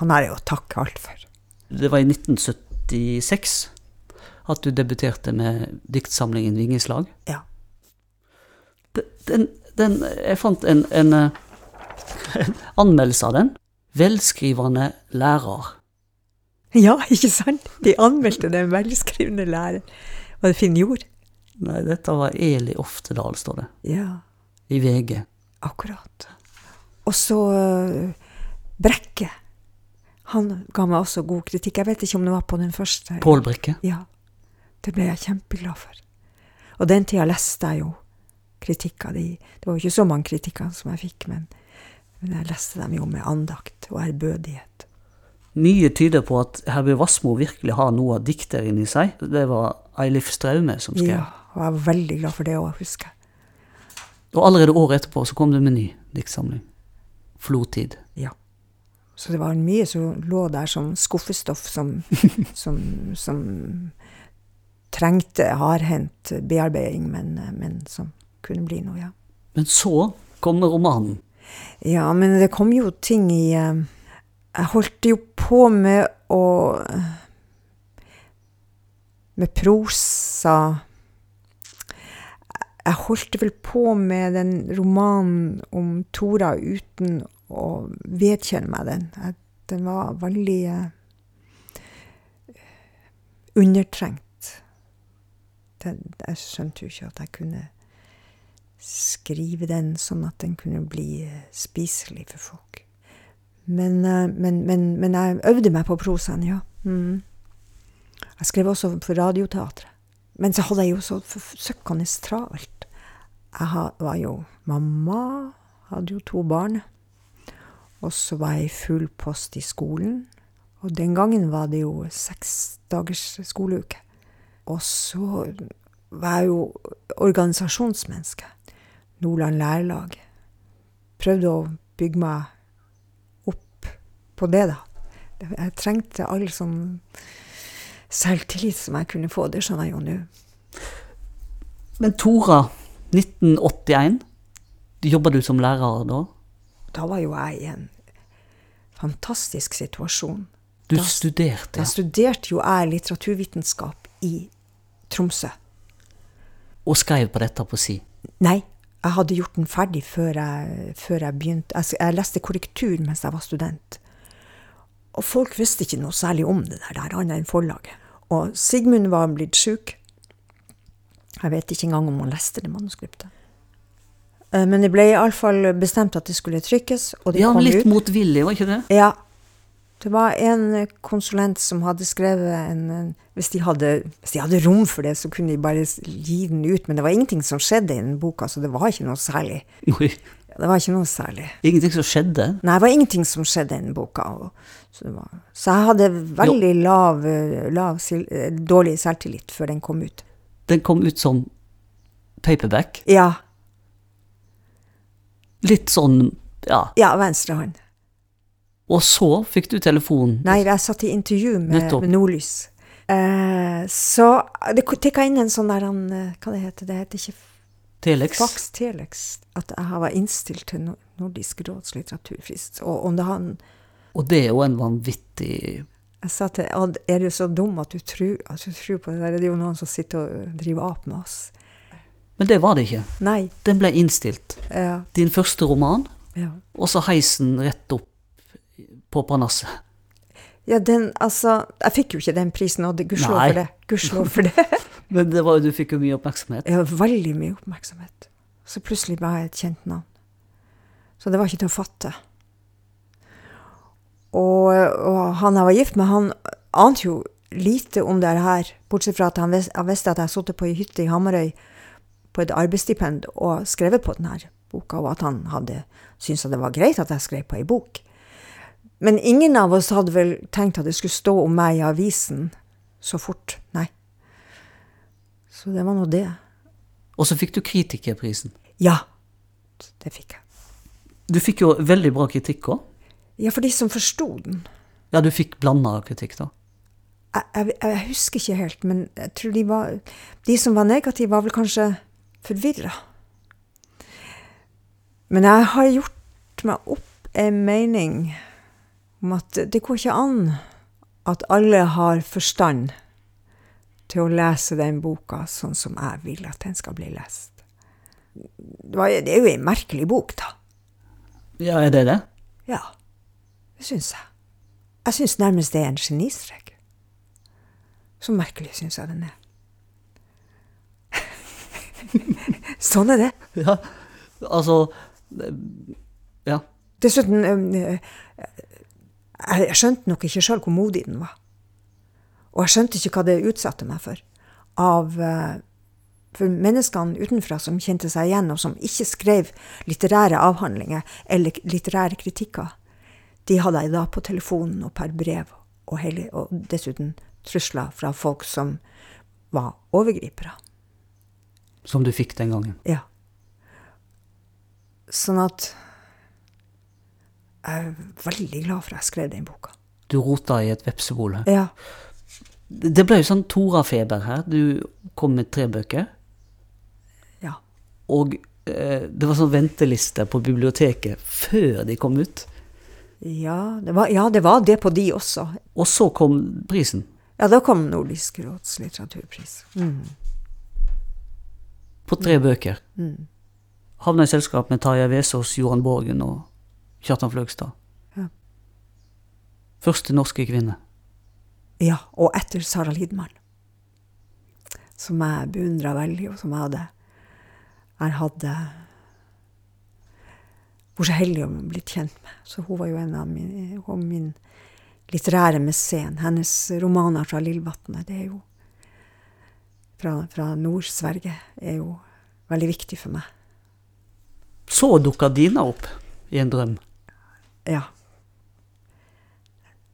Han er jo å takke alt for. Det var i 1976 at du debuterte med diktsamlingen Vingeslag. Ja. Den, den, jeg fant en, en, eh, en anmeldelse av den. Velskrivende lærer. Ja, ikke sant? De anmeldte den velskrivende læreren. Var det Finn Jord? Nei, dette var Eli Oftedal, står det. Ja. I VG. Akkurat. Og så øh, Brekke. Han ga meg også god kritikk. Jeg vet ikke om det var på den første. Pål Brekke. Ja. Det ble jeg kjempeglad for. Og den tida leste jeg jo kritikker. De, det var jo ikke så mange kritikker som jeg fikk, men, men jeg leste dem jo med andakt og ærbødighet. Mye tyder på at Herbjørg Wassmo virkelig har noe av dikter inni seg. Det var Eilif Straume som skrev. Ja, og jeg var veldig glad for det òg, husker jeg. Og allerede året etterpå så kom det med ny diktsamling. Flotid. Ja. Så det var mye som lå der som skuffestoff som, som, som trengte hardhendt bearbeiding, men, men som kunne bli noe, ja. Men så kommer romanen. Ja, men det kom jo ting i eh, Jeg holdt jo på med å Med prosa Jeg holdt vel på med den romanen om Tora uten å vedkjenne meg den. Den var veldig eh, undertrengt. Den, jeg skjønte jo ikke at jeg kunne skrive den sånn at den kunne bli eh, spiselig for folk. Men, eh, men, men, men jeg øvde meg på prosaen, ja. Mm. Jeg skrev også for Radioteatret. Men så hadde jeg jo så søkkende travelt. Jeg var jo mamma, hadde jo to barn. Og så var jeg i full post i skolen. Og den gangen var det jo seks dagers skoleuke. Og så var jeg jo organisasjonsmenneske. Nordland Lærlag. Prøvde å bygge meg opp på det, da. Jeg trengte all sånn selvtillit som jeg kunne få. Det skjønner jeg jo nå. Men Tora, 1981. Jobba du som lærer da? Da var jo jeg i en fantastisk situasjon. Du da, studerte? Da studerte jo jeg litteraturvitenskap i Tromsø. Og skrev på dette på si? Nei, jeg hadde gjort den ferdig før jeg, før jeg begynte. Jeg, jeg, leste korrektur mens jeg var student. Og folk visste ikke noe særlig om det der, der annet enn forlaget. Og Sigmund var blitt sjuk. Jeg vet ikke engang om han leste det manuskriptet. Men det ble iallfall bestemt at det skulle trykkes. Og det ja, kom litt ut. motvillig, var ikke det? Ja. Det var en konsulent som hadde skrevet en, en hvis, de hadde, hvis de hadde rom for det, så kunne de bare gi den ut. Men det var ingenting som skjedde i den boka, så det var ikke noe særlig. Oi. Det var ikke noe særlig. Ingenting som skjedde? Nei, det var ingenting som skjedde i den boka. Så, det var, så jeg hadde veldig lav, lav, dårlig selvtillit før den kom ut. Den kom ut som paperback? Ja. Litt sånn, ja. Ja, venstre hånd. Og så fikk du telefon? Nei, jeg satt i intervju med, med Nordlys. Eh, så det tikka inn en sånn der han, Hva det heter det? heter ikke Telex? Fax Telex. At jeg var innstilt til Nordisk råds litteraturfrist. Og, og, han, og det er jo en vanvittig Jeg sa til Odd, er du så dum at du tror, at du tror på det der? Det er jo noen som sitter og driver ap med oss. Men det var det ikke. Nei. Den ble innstilt. Ja. Din første roman, ja. og så heisen rett opp på Parnasset. Ja, den, altså Jeg fikk jo ikke den prisen, og gudskjelov for det. Gudskjelov for det. Men det var, du fikk jo mye oppmerksomhet? Ja, veldig mye oppmerksomhet. Så plutselig var jeg et kjent navn. Så det var ikke til å fatte. Og, og han jeg var gift med, han ante jo lite om det her, bortsett fra at han visste at jeg satt på ei hytte i Hamarøy på et arbeidsstipend og skrevet på denne boka, og at han hadde syntes at det var greit at jeg skrev på ei bok. Men ingen av oss hadde vel tenkt at det skulle stå om meg i avisen så fort. Nei. Så det var nå det. Og så fikk du kritikerprisen. Ja, det fikk jeg. Du fikk jo veldig bra kritikk òg. Ja, for de som forsto den. Ja, du fikk blanda kritikk, da. Jeg, jeg, jeg, husker ikke helt, men jeg tror de var De som var negative, var vel kanskje forvirra. Men jeg har gjort meg opp en mening om at det går ikke an at alle har forstand til å lese den boka sånn som jeg vil at den skal bli lest. Det er jo en merkelig bok, da. Ja, er det det? Ja, det syns jeg. Jeg syns nærmest det er en genistrek. Så merkelig syns jeg den er. sånn er det. Ja, altså Ja. Dessuten Jeg skjønte nok ikke sjøl hvor modig den var. Og jeg skjønte ikke hva det utsatte meg for. Av, For menneskene utenfra som kjente seg igjen, og som ikke skrev litterære avhandlinger eller litterære kritikker, de hadde jeg da på telefonen og per brev, og, hele, og dessuten trusler fra folk som var overgripere. Som du fikk den gangen? Ja. Sånn at jeg er veldig glad for at jeg skrev den boka. Du rota i et vepsebol her. Ja. Det ble jo sånn Tora-feber her. Du kom med tre bøker. ja. Og eh, det var sånn venteliste på biblioteket før de kom ut. Ja det, var, ja, det var det på de også. Og så kom prisen. Ja, da kom Nordisk råds litteraturpris. Mm. På tre bøker. Mm. Havna i selskap med Tarjei Vesaas, Johan Borgen og Kjartan Fløgstad. Ja. Første norske kvinne. Ja, og etter Sara Lidman. Som jeg beundra veldig, og som jeg hadde Jeg hadde vært så heldig å bli kjent med. Så hun var jo en av mine, hun min litterære mesen. Hennes romaner fra Lillvatnet, det er jo Fra, fra Nord-Sverige, er jo veldig viktig for meg. Så dukka Dina opp i en drøm. Ja.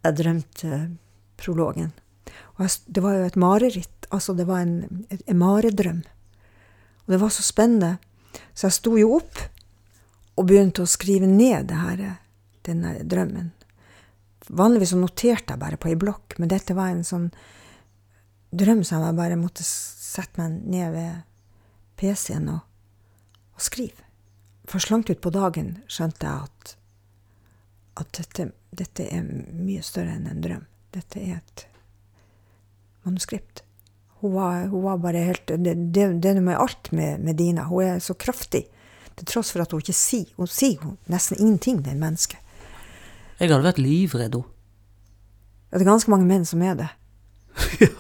Jeg drømte prologen. Og jeg, det var jo et mareritt. Altså, det var en, en maredrøm. Og det var så spennende. Så jeg sto jo opp og begynte å skrive ned her, denne drømmen. Vanligvis så noterte jeg bare på ei blokk, men dette var en sånn drøm som jeg bare måtte sette meg ned ved PC-en og, og skrive. For slankt utpå dagen skjønte jeg at, at dette, dette er mye større enn en drøm. Dette er et manuskript. Hun var, hun var bare helt Det, det, det er noe med alt med, med Dina. Hun er så kraftig. Til tross for at hun ikke sier Hun sier hun, nesten ingenting, det mennesket. Jeg hadde vært livredd henne. Det er ganske mange menn som er det.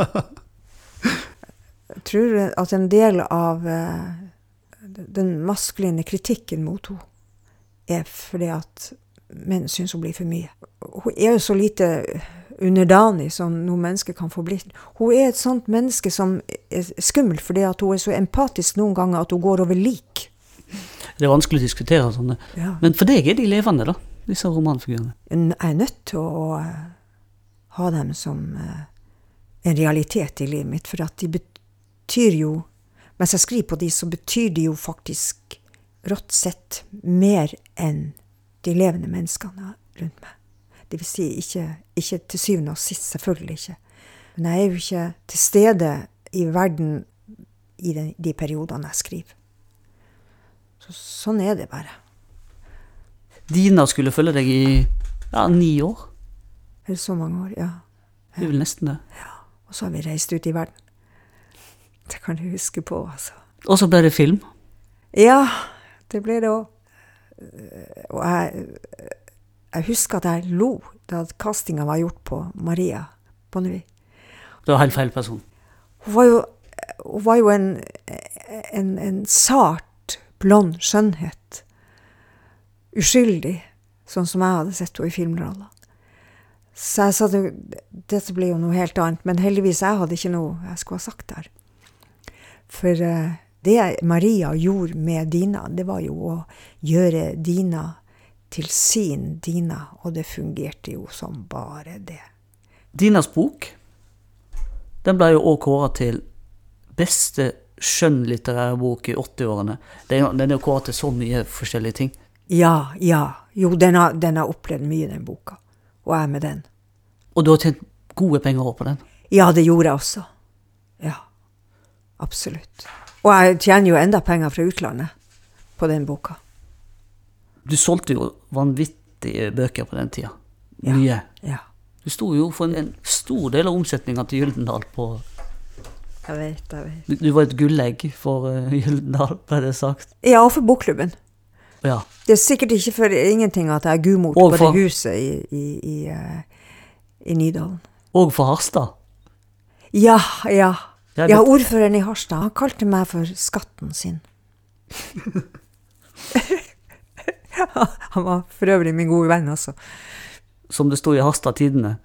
Jeg tror at en del av eh, den maskuline kritikken mot henne er fordi at menn syns hun blir for mye. Hun er jo så lite underdanig som noe menneske kan få blitt. Hun er et sånt menneske som er skummelt fordi at hun er så empatisk noen ganger at hun går over lik. Det er vanskelig å diskutere sånne. Ja. Men for deg er de levende, da, disse romanfigurene. Jeg er nødt til å eh, ha dem som eh, en realitet i livet mitt, for at de betyr jo Mens jeg skriver på de, så betyr de jo faktisk rått sett mer enn de levende menneskene rundt meg. Det vil si ikke, ikke til syvende og sist, selvfølgelig ikke. Men jeg er jo ikke til stede i verden i de, de periodene jeg skriver. Så, sånn er det bare. Dina skulle følge deg i ja, ni år. Eller så mange år? Ja. Det er vel nesten det. Og så har vi reist ut i verden. Det kan du huske på, altså. Og så ble det film. Ja, det ble det òg. Og jeg, jeg husker at jeg lo da castinga var gjort på Maria Bonnevie. Det var helt feil person. Hun var jo, hun var jo en, en, en sart, blond skjønnhet. Uskyldig, sånn som jeg hadde sett henne i filmrollene. Så jeg sa at dette blir jo noe helt annet. Men heldigvis jeg hadde ikke noe jeg skulle ha sagt der. For uh, det Maria gjorde med Dina, det var jo å gjøre Dina til sin Dina. Og det fungerte jo som bare det. Dinas bok den ble jo òg kåra til beste skjønnlitterære bok i 80-årene. Den er jo kåra til så mye forskjellige ting. Ja, ja. Jo, den har, den har opplevd mye, den boka. Og jeg med den. Og du har tjent gode penger på den. Ja, det gjorde jeg også. Ja. Absolutt. Og jeg tjener jo enda penger fra utlandet på den boka. Du solgte jo vanvittige bøker på den tida. Mye. Ja. Du sto jo for en, en stor del av omsetninga til Gyldendal på Jeg vet, jeg vet. Du, du var et gullegg for uh, Gyldendal, ble det sagt. Ja, og for bokklubben. Ja. Det er sikkert ikke for ingenting at jeg er gudmor på for- det huset i, i, i, uh, i Nydalen. Og for Harstad. Ja, ja. Ja, Ja, ordføreren i Harstad, han kalte meg for skatten sin. han var for øvrig min gode venn, altså. som det sto i Harstad Tidende.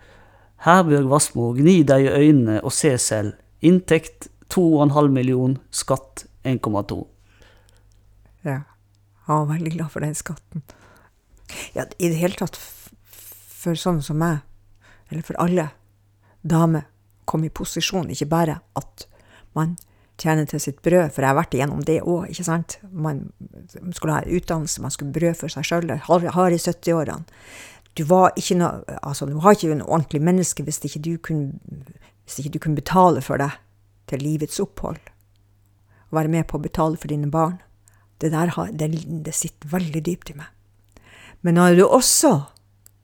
Herbjørg Wassmo, gni deg i øynene og se selv. Inntekt 2,5 million, skatt 1,2. Ja. Han var veldig glad for den skatten. Ja, i det hele tatt for sånne som meg, eller for alle damer, kom i posisjon, ikke bare at man tjener til sitt brød, for jeg har vært igjennom det òg, ikke sant. Man skulle ha utdannelse, man skulle brød for seg sjøl, har, har i 70-årene. Du var ikke noe, altså du var ikke en ordentlig menneske hvis ikke du kunne, hvis ikke du kunne betale for deg til livets opphold. Være med på å betale for dine barn. Det der det, det sitter veldig dypt i meg. Men når du også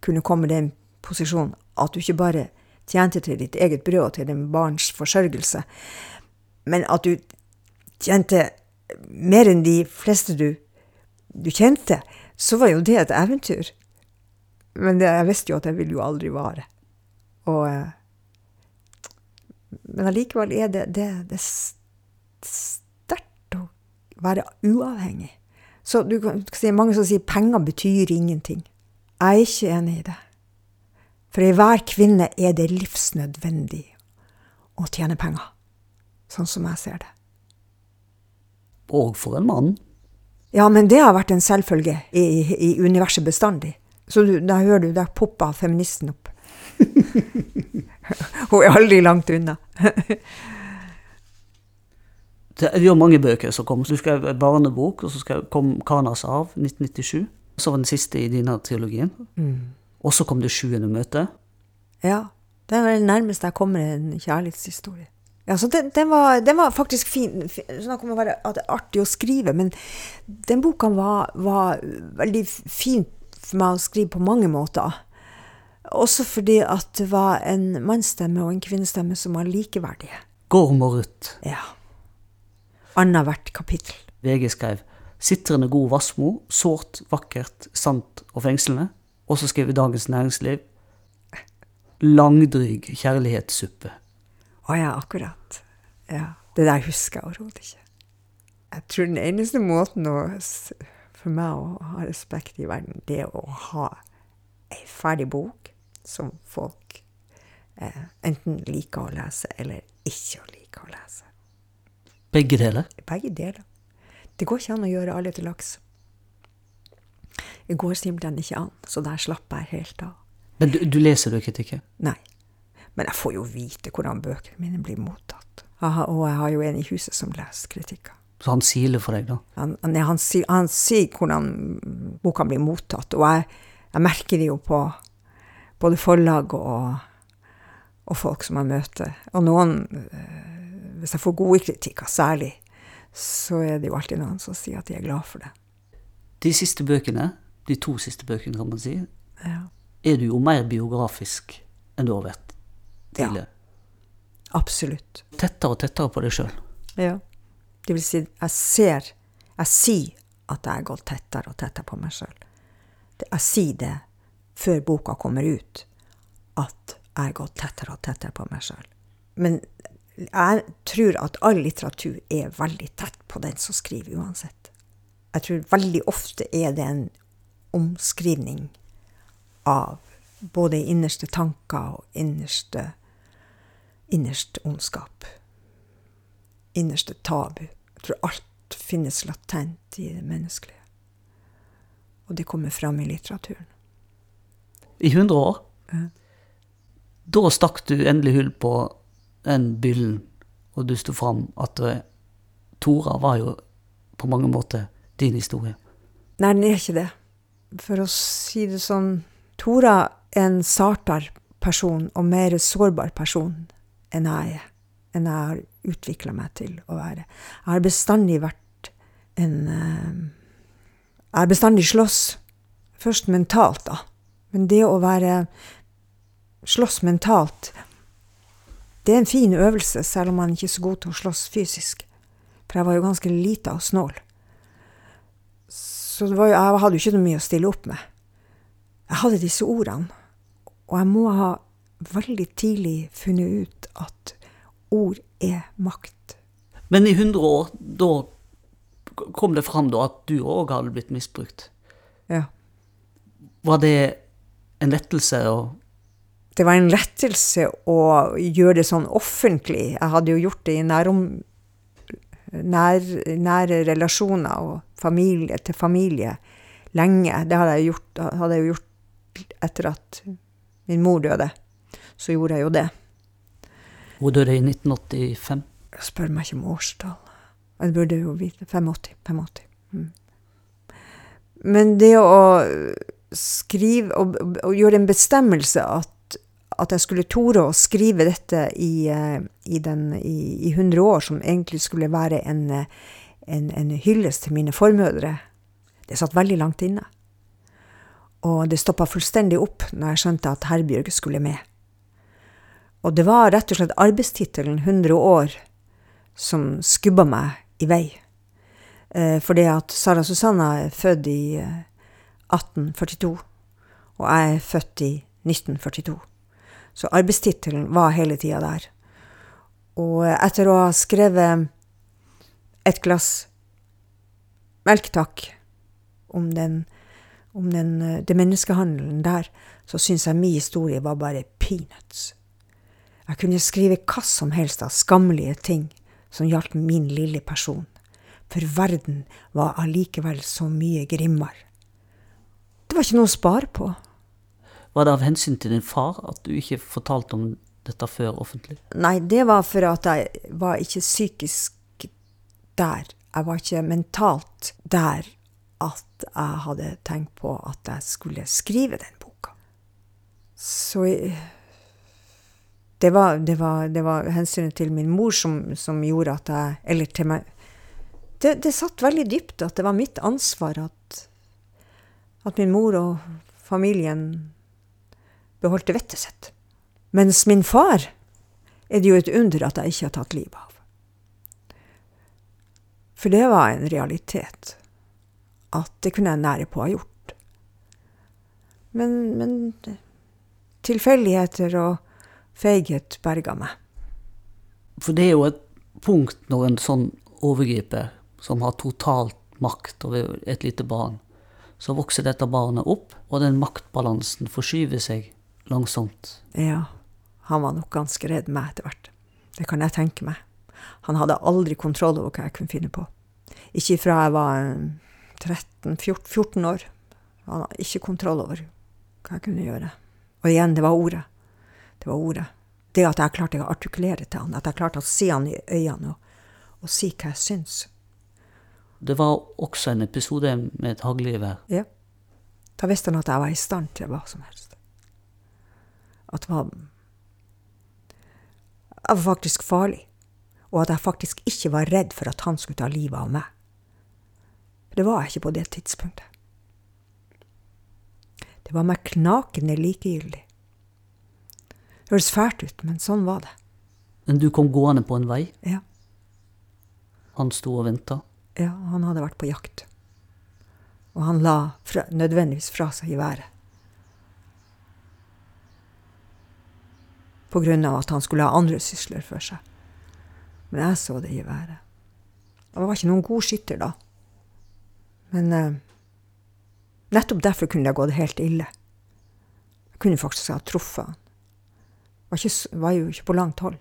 kunne komme i den posisjonen at du ikke bare tjente til ditt eget brød og til din barns forsørgelse, men at du tjente mer enn de fleste du, du kjente, så var jo det et eventyr. Men det, jeg visste jo at det ville jo aldri vare. Og, eh, men allikevel er det, det, det er sterkt å være uavhengig. Så du kan si, mange som sier penger betyr ingenting. Jeg er ikke enig i det. For i hver kvinne er det livsnødvendig å tjene penger. Sånn som jeg ser det. Og for en mann. Ja, men det har vært en selvfølge i, i, universet bestandig. Så du, da hører du, der poppa feministen opp. Hun er aldri langt unna. Det er mange bøker som kom. Du skrev en barnebok, og så kom Kanas arv' 1997. Så var den siste i denne trilogien. Og så kom det sjuende møte. Ja, det er vel nærmest jeg kommer en kjærlighetshistorie. Ja, så den, den, var, den var faktisk fin. Snakk om å være artig å skrive, men den boka var, var veldig fint for meg å skrive på mange måter. Også fordi at det var en mannsstemme og en kvinnestemme som var likeverdige. Gorm og Ruth. Ja. Annethvert kapittel. VG skrev Sitrende god Vassmo, sårt, vakkert, sant og fengslende. Og så skrev Dagens Næringsliv Langdryg kjærlighetssuppe. Å ja, akkurat. Ja. Det der husker jeg overhodet ikke. Jeg tror den eneste måten å, for meg å ha respekt i verden, det er å ha ei ferdig bok som folk eh, enten liker å lese eller ikke å like å lese. Begge deler. Begge deler. Det går ikke an å gjøre alle til laks. Det går simpelthen ikke an, så der slapper jeg helt av. Men du, du leser du kritikken? Nei. Men jeg får jo vite hvordan bøkene mine blir mottatt. Aha, og jeg har jo en i huset som leser kritikker. Så han siler for deg, da? Han, han, han, sier, han sier hvordan boka blir mottatt, og jeg, jeg merker det jo på både forlag og, og folk som jeg møter. Og noen, eh, hvis jeg får gode kritikker særlig, så er det jo alltid noen som sier at de er glad for det. De siste bøkene, de to siste bøkene, kan man si, Ja. er du jo mer biografisk enn du har vært tidligere. Absolutt. Tettere og tettere på deg sjøl. Ja. Det vil si, jeg ser, jeg sier at jeg gått tettere og tettere på meg sjøl. Jeg sier det før boka kommer ut, at jeg gått tettere og tettere på meg sjøl. Men jeg tror at all litteratur er veldig tett på den som skriver, uansett. Jeg tror veldig ofte er det en omskrivning av både innerste tanker og innerste, innerste ondskap innerste tabu. Jeg tror alt finnes latent i det menneskelige. Og det kommer fram i litteraturen. I 100 år. Ja. Da stakk du endelig hull på den byllen, og du sto fram at eh, Tora var jo på mange måter din historie. Nei, den er ikke det. For å si det sånn, Tora er en sartere person og mer sårbar person enn jeg er. Enn jeg har utvikla meg til å være. Jeg har bestandig vært en eh, Jeg har bestandig slåss. Først mentalt, da. Men det å være Slåss mentalt, det er en fin øvelse, selv om man ikke er så god til å slåss fysisk. For jeg var jo ganske lita og snål. Så jo, jeg hadde jo ikke noe mye å stille opp med. Jeg hadde disse ordene, og jeg må ha veldig tidlig funnet ut at ord er makt. Men i 100 år, da kom det fram at du òg hadde blitt misbrukt. Ja. Var det en lettelse å det var en lettelse å gjøre det sånn offentlig. Jeg hadde jo gjort det i nærom, nær, nære relasjoner og familie til familie lenge. Det hadde jeg, gjort, hadde jeg jo gjort etter at min mor døde. Så gjorde jeg jo det. Hun døde i 1985. Jeg Spør meg ikke om årstall. Jeg burde jo vite. 85. 85. Mm. Men det å skrive og, og gjøre en bestemmelse at, at, jeg skulle tore å skrive dette i, eh, i, den, i, i 100 år, som egentlig skulle være en, en, en hyllest til mine formødre, det satt veldig langt inne. Og det stoppa fullstendig opp når jeg skjønte at Herbjørg skulle med. Og det var rett og slett arbeidstittelen 100 år som skubba meg i vei. Eh, fordi at Sara Susanna er født i 1842, eh, og jeg er født i 1942. Så arbeidstittelen var hele tida der. Og etter å ha skrevet et glass melk, takk, om, den, om den, eh, det menneskehandelen der, så syns jeg min historie var bare peanuts. Jeg kunne skrive hva som helst av skammelige ting som gjaldt min lille person for verden var allikevel så mye grimmere. Det var ikke noe å spare på. Var det av hensyn til din far at du ikke fortalte om dette før offentlig? Nei, det var for at jeg var ikke psykisk der. Jeg var ikke mentalt der at jeg hadde tenkt på at jeg skulle skrive den boka. Så det var, det var, det var hensynet til min mor som, som gjorde at jeg Eller til meg det, det, satt veldig dypt at det var mitt ansvar at, at min mor og familien beholdt vettet sitt. Mens min far er det jo et under at jeg ikke har tatt livet av. For det var en realitet. At det kunne jeg nære på ha gjort. Men, men tilfeldigheter og feighet berga meg. For det er jo et punkt når en sånn overgriper som har totalt makt over et lite barn. Så vokser dette barnet opp, og den maktbalansen forskyver seg langsomt. Ja, han var nok ganske redd meg etter hvert. Det kan jeg tenke meg. Han hadde aldri kontroll over hva jeg kunne finne på. Ikke fra jeg var 13-14 år. Han hadde ikke kontroll over hva jeg kunne gjøre. Og igjen, det var ordet. Det var ordet. Det at jeg klarte å artikulere til han, at jeg klarte å se han i øynene og, og si hva jeg syns. Det var også en episode med et haglgevær. Ja. Da visste han at jeg var i stand til hva som helst. At var Jeg var faktisk farlig. Og at jeg faktisk ikke var redd for at han skulle ta livet av meg. For det var jeg ikke på det tidspunktet. Det var meg knakende likegyldig. Det høres fælt ut, men sånn var det. Men du kom gående på en vei? Ja. Han sto og venta? Ja, han hadde vært på jakt. Og han la fra, nødvendigvis fra seg geværet. På grunn av at han skulle ha andre sysler for seg. Men jeg så det i været. jeg var ikke noen god skytter da. Men eh, nettopp derfor kunne det gått helt ille. Jeg kunne faktisk ha truffet han. Var, ikke, var jo ikke på langt hold.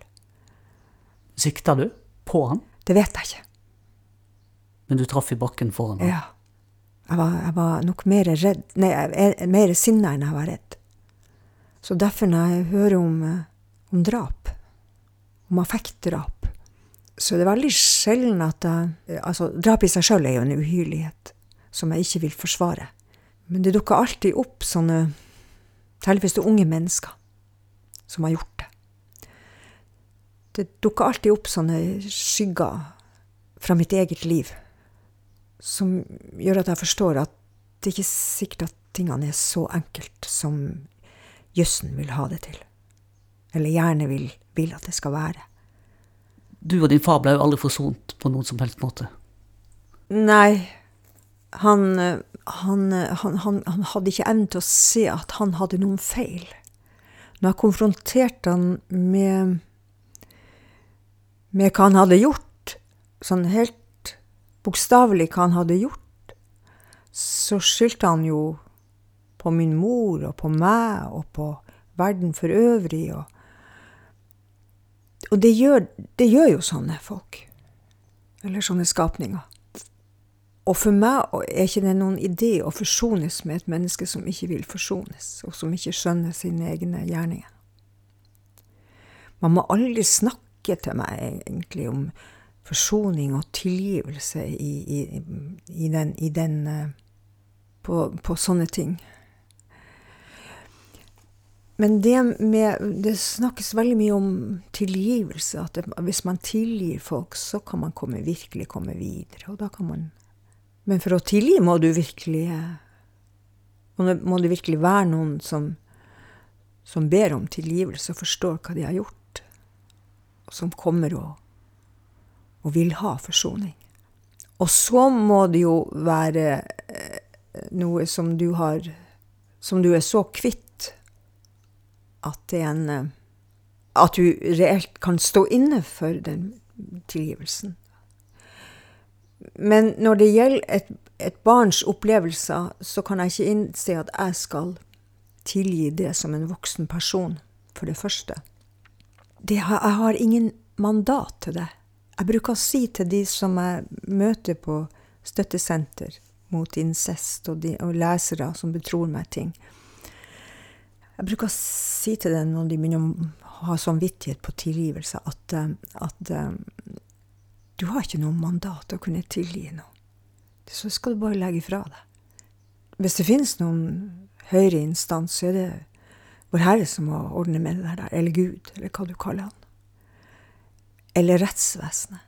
Sikta du på han? Det vet jeg ikke. Men du traff i bakken foran ham? Ja. Jeg var, jeg var, nok mer redd Nei, mer sinna enn jeg var redd. Så derfor, når jeg hører om, eh, om drap, om affektdrap, så det er veldig sjelden at jeg Altså, drap i seg sjøl er jo en uhyrlighet som jeg ikke vil forsvare. Men det dukker alltid opp sånne Heldigvis det unge mennesker som har gjort det. Det dukker alltid opp sånne skygger fra mitt eget liv som gjør at jeg forstår at det ikke er sikkert at tingene er så enkelt som jøssen vil ha det til. Eller gjerne vil, vil at det skal være. Du og din far ble jo aldri forsont på noen som helst måte. Nei. Han, han, han, han hadde ikke evnen til å se at han hadde noen feil. Når jeg konfronterte han med, med hva han hadde gjort, sånn helt bokstavelig hva han hadde gjort, så skyldte han jo på min mor og på meg og på verden for øvrig. Og, og det, gjør, det gjør jo sånne folk. Eller sånne skapninger. Og for meg er ikke det noen idé å forsones med et menneske som ikke vil forsones, og som ikke skjønner sine egne gjerninger. Man må aldri snakke til meg egentlig om forsoning og tilgivelse i, i, i den, i den eh, på, på, sånne ting. Men det, med, det snakkes veldig mye om tilgivelse. At det, hvis man tilgir folk, så kan man komme, virkelig komme videre. Og da kan man men for å tilgi må du virkelig Må det virkelig være noen som, som ber om tilgivelse og forstår hva de har gjort, og som kommer og, og vil ha forsoning. Og så må det jo være eh, noe som du har Som du er så kvitt at en eh, At du reelt kan stå inne for den tilgivelsen. Men når det gjelder et, et, barns opplevelser, så kan jeg ikke innse at jeg skal tilgi det som en voksen person, for det første. Det, jeg har ingen mandat til det. Jeg bruker å si til de som jeg møter på støttesenter mot incest, og, de, og lesere som betror meg ting Jeg bruker å si til dem når de begynner å ha samvittighet på tilgivelse, at, at du har ikke noe mandat til å kunne tilgi noe. Så skal du bare legge fra deg. Hvis det finnes noen høyere instans, så er det Vår Herre som må ordne med det der, eller Gud, eller hva du kaller han. Eller rettsvesenet.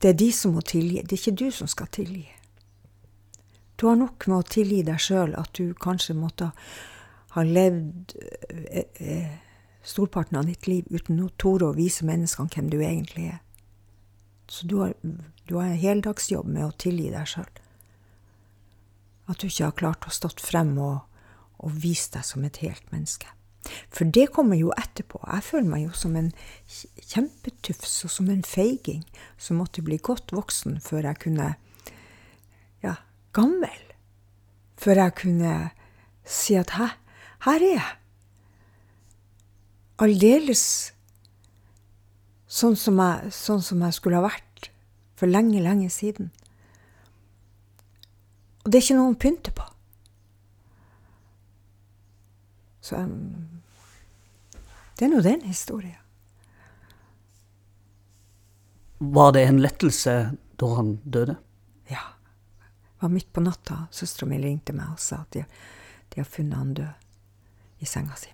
Det er de som må tilgi, det er ikke du som skal tilgi. Du har nok med å tilgi deg sjøl at du kanskje måtte ha levd eh, eh, storparten av ditt liv uten å tore å vise menneskene hvem du egentlig er. Så du har, du har en heldagsjobb med å tilgi deg sjøl. At du ikke har klart å stått frem og, og vise deg som et helt menneske. For det kommer jo etterpå. Jeg føler meg jo som en kjempetufs og som en feiging som måtte bli godt voksen før jeg kunne Ja, gammel. Før jeg kunne si at hæ, her er jeg. Aldeles sånn som, jeg, sånn som jeg skulle ha vært for lenge, lenge siden. Og det er ikke noe å pynte på. Så det er nå den historien. Var det en lettelse da han døde? Ja. Det var midt på natta. Søstera mi ringte meg og sa at de, de har funnet han død i senga si.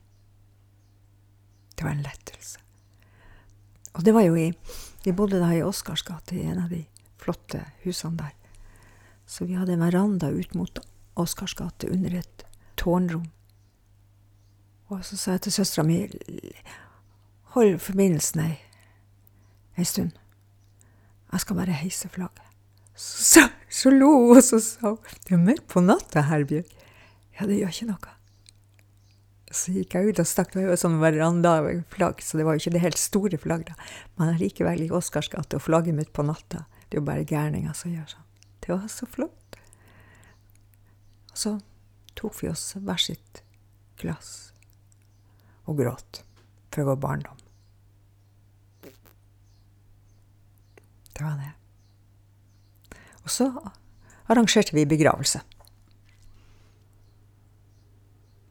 Det var en lettelse. Og det var jo i Vi bodde da i Oscars gate, i en av de flotte husene der. Så vi hadde en veranda ut mot Oscars gate under et tårnrom. Og så sa jeg til søstera mi Hold forbindelsen ei, ei stund. Jeg skal bare heise flagget. Så, så lo hun, og så sa hun Det er mørkt på natta, Herbjørg. Ja, det gjør ikke noe. Så gikk jeg ut og stakk. Det var jo sånn verandaflagg, så det var jo ikke det helt store flagget. Men allikevel i Oscars gate flagget mitt på natta. Det er jo bare gærninger som gjør sånn. Det var så flott. Og så tok vi oss hver sitt glass og gråt for vår barndom. Det var det. Og så arrangerte vi begravelse.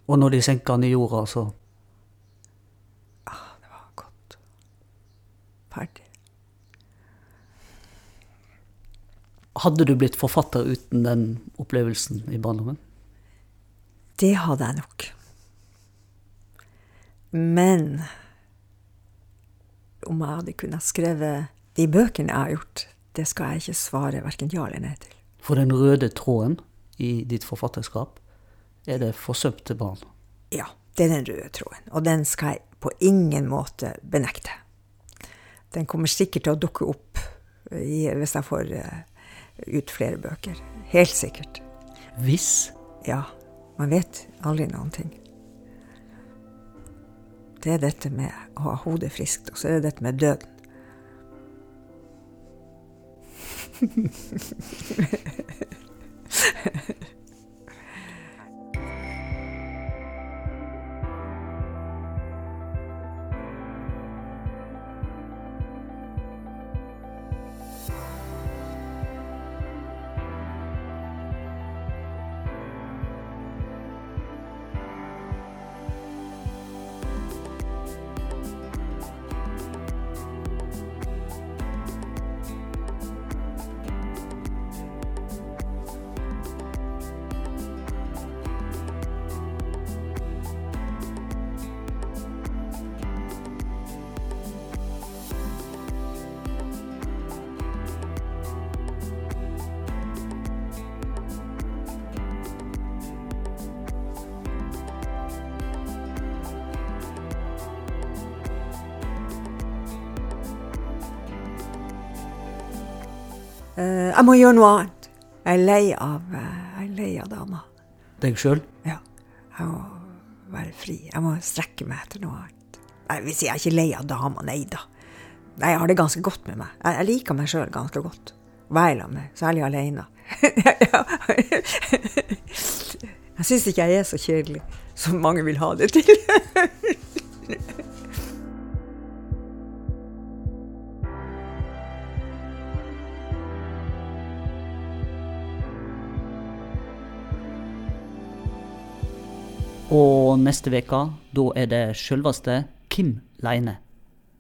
Og når de senka han i jorda, så ah, Det var godt. Ferdig. Hadde du blitt forfatter uten den opplevelsen i barndommen? Det hadde jeg nok. Men om jeg hadde kunnet skrevet de bøkene jeg har gjort, det skal jeg ikke svare verken ja eller nei til. For den røde tråden i ditt forfatterskap er det forsømte barn. Ja, det er den røde tråden. Og den skal jeg på ingen måte benekte. Den kommer sikkert til å dukke opp i, hvis jeg får uh, ut flere bøker. Helt sikkert. Hvis? Ja. Man vet aldri noen ting. Det er dette med å ha hodet friskt, og så er det dette med døden. jeg må gjøre noe annet. Jeg er lei av, eh, jeg er lei av dama. Deg sjøl? Ja. Jeg må være fri. Jeg må strekke meg etter noe annet. Jeg vil si jeg er ikke lei av dama, nei da. Jeg har det ganske godt med meg. Jeg, jeg liker meg sjøl ganske godt. Være sammen med, særlig alene. jeg syns ikke jeg er så kjedelig som mange vil ha det til. Og neste uke, da er det sjølveste Kim Leine.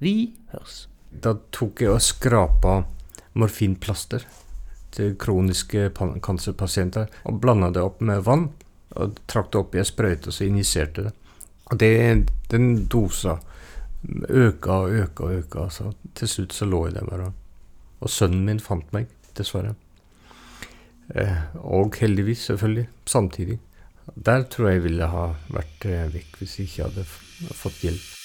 Vi høres. Da tok jeg og skrapa morfinplaster til kroniske kancerpasienter og blanda det opp med vann. Og trakk det opp i ei sprøyte og så injiserte det. Og det, den dosa øka og øka og øka. Så til slutt så lå jeg der bare. Og sønnen min fant meg, dessverre. Eh, og heldigvis, selvfølgelig, samtidig. Der tror jeg ville ha vært eh, vekk hvis jeg ikke hadde fått hjelp.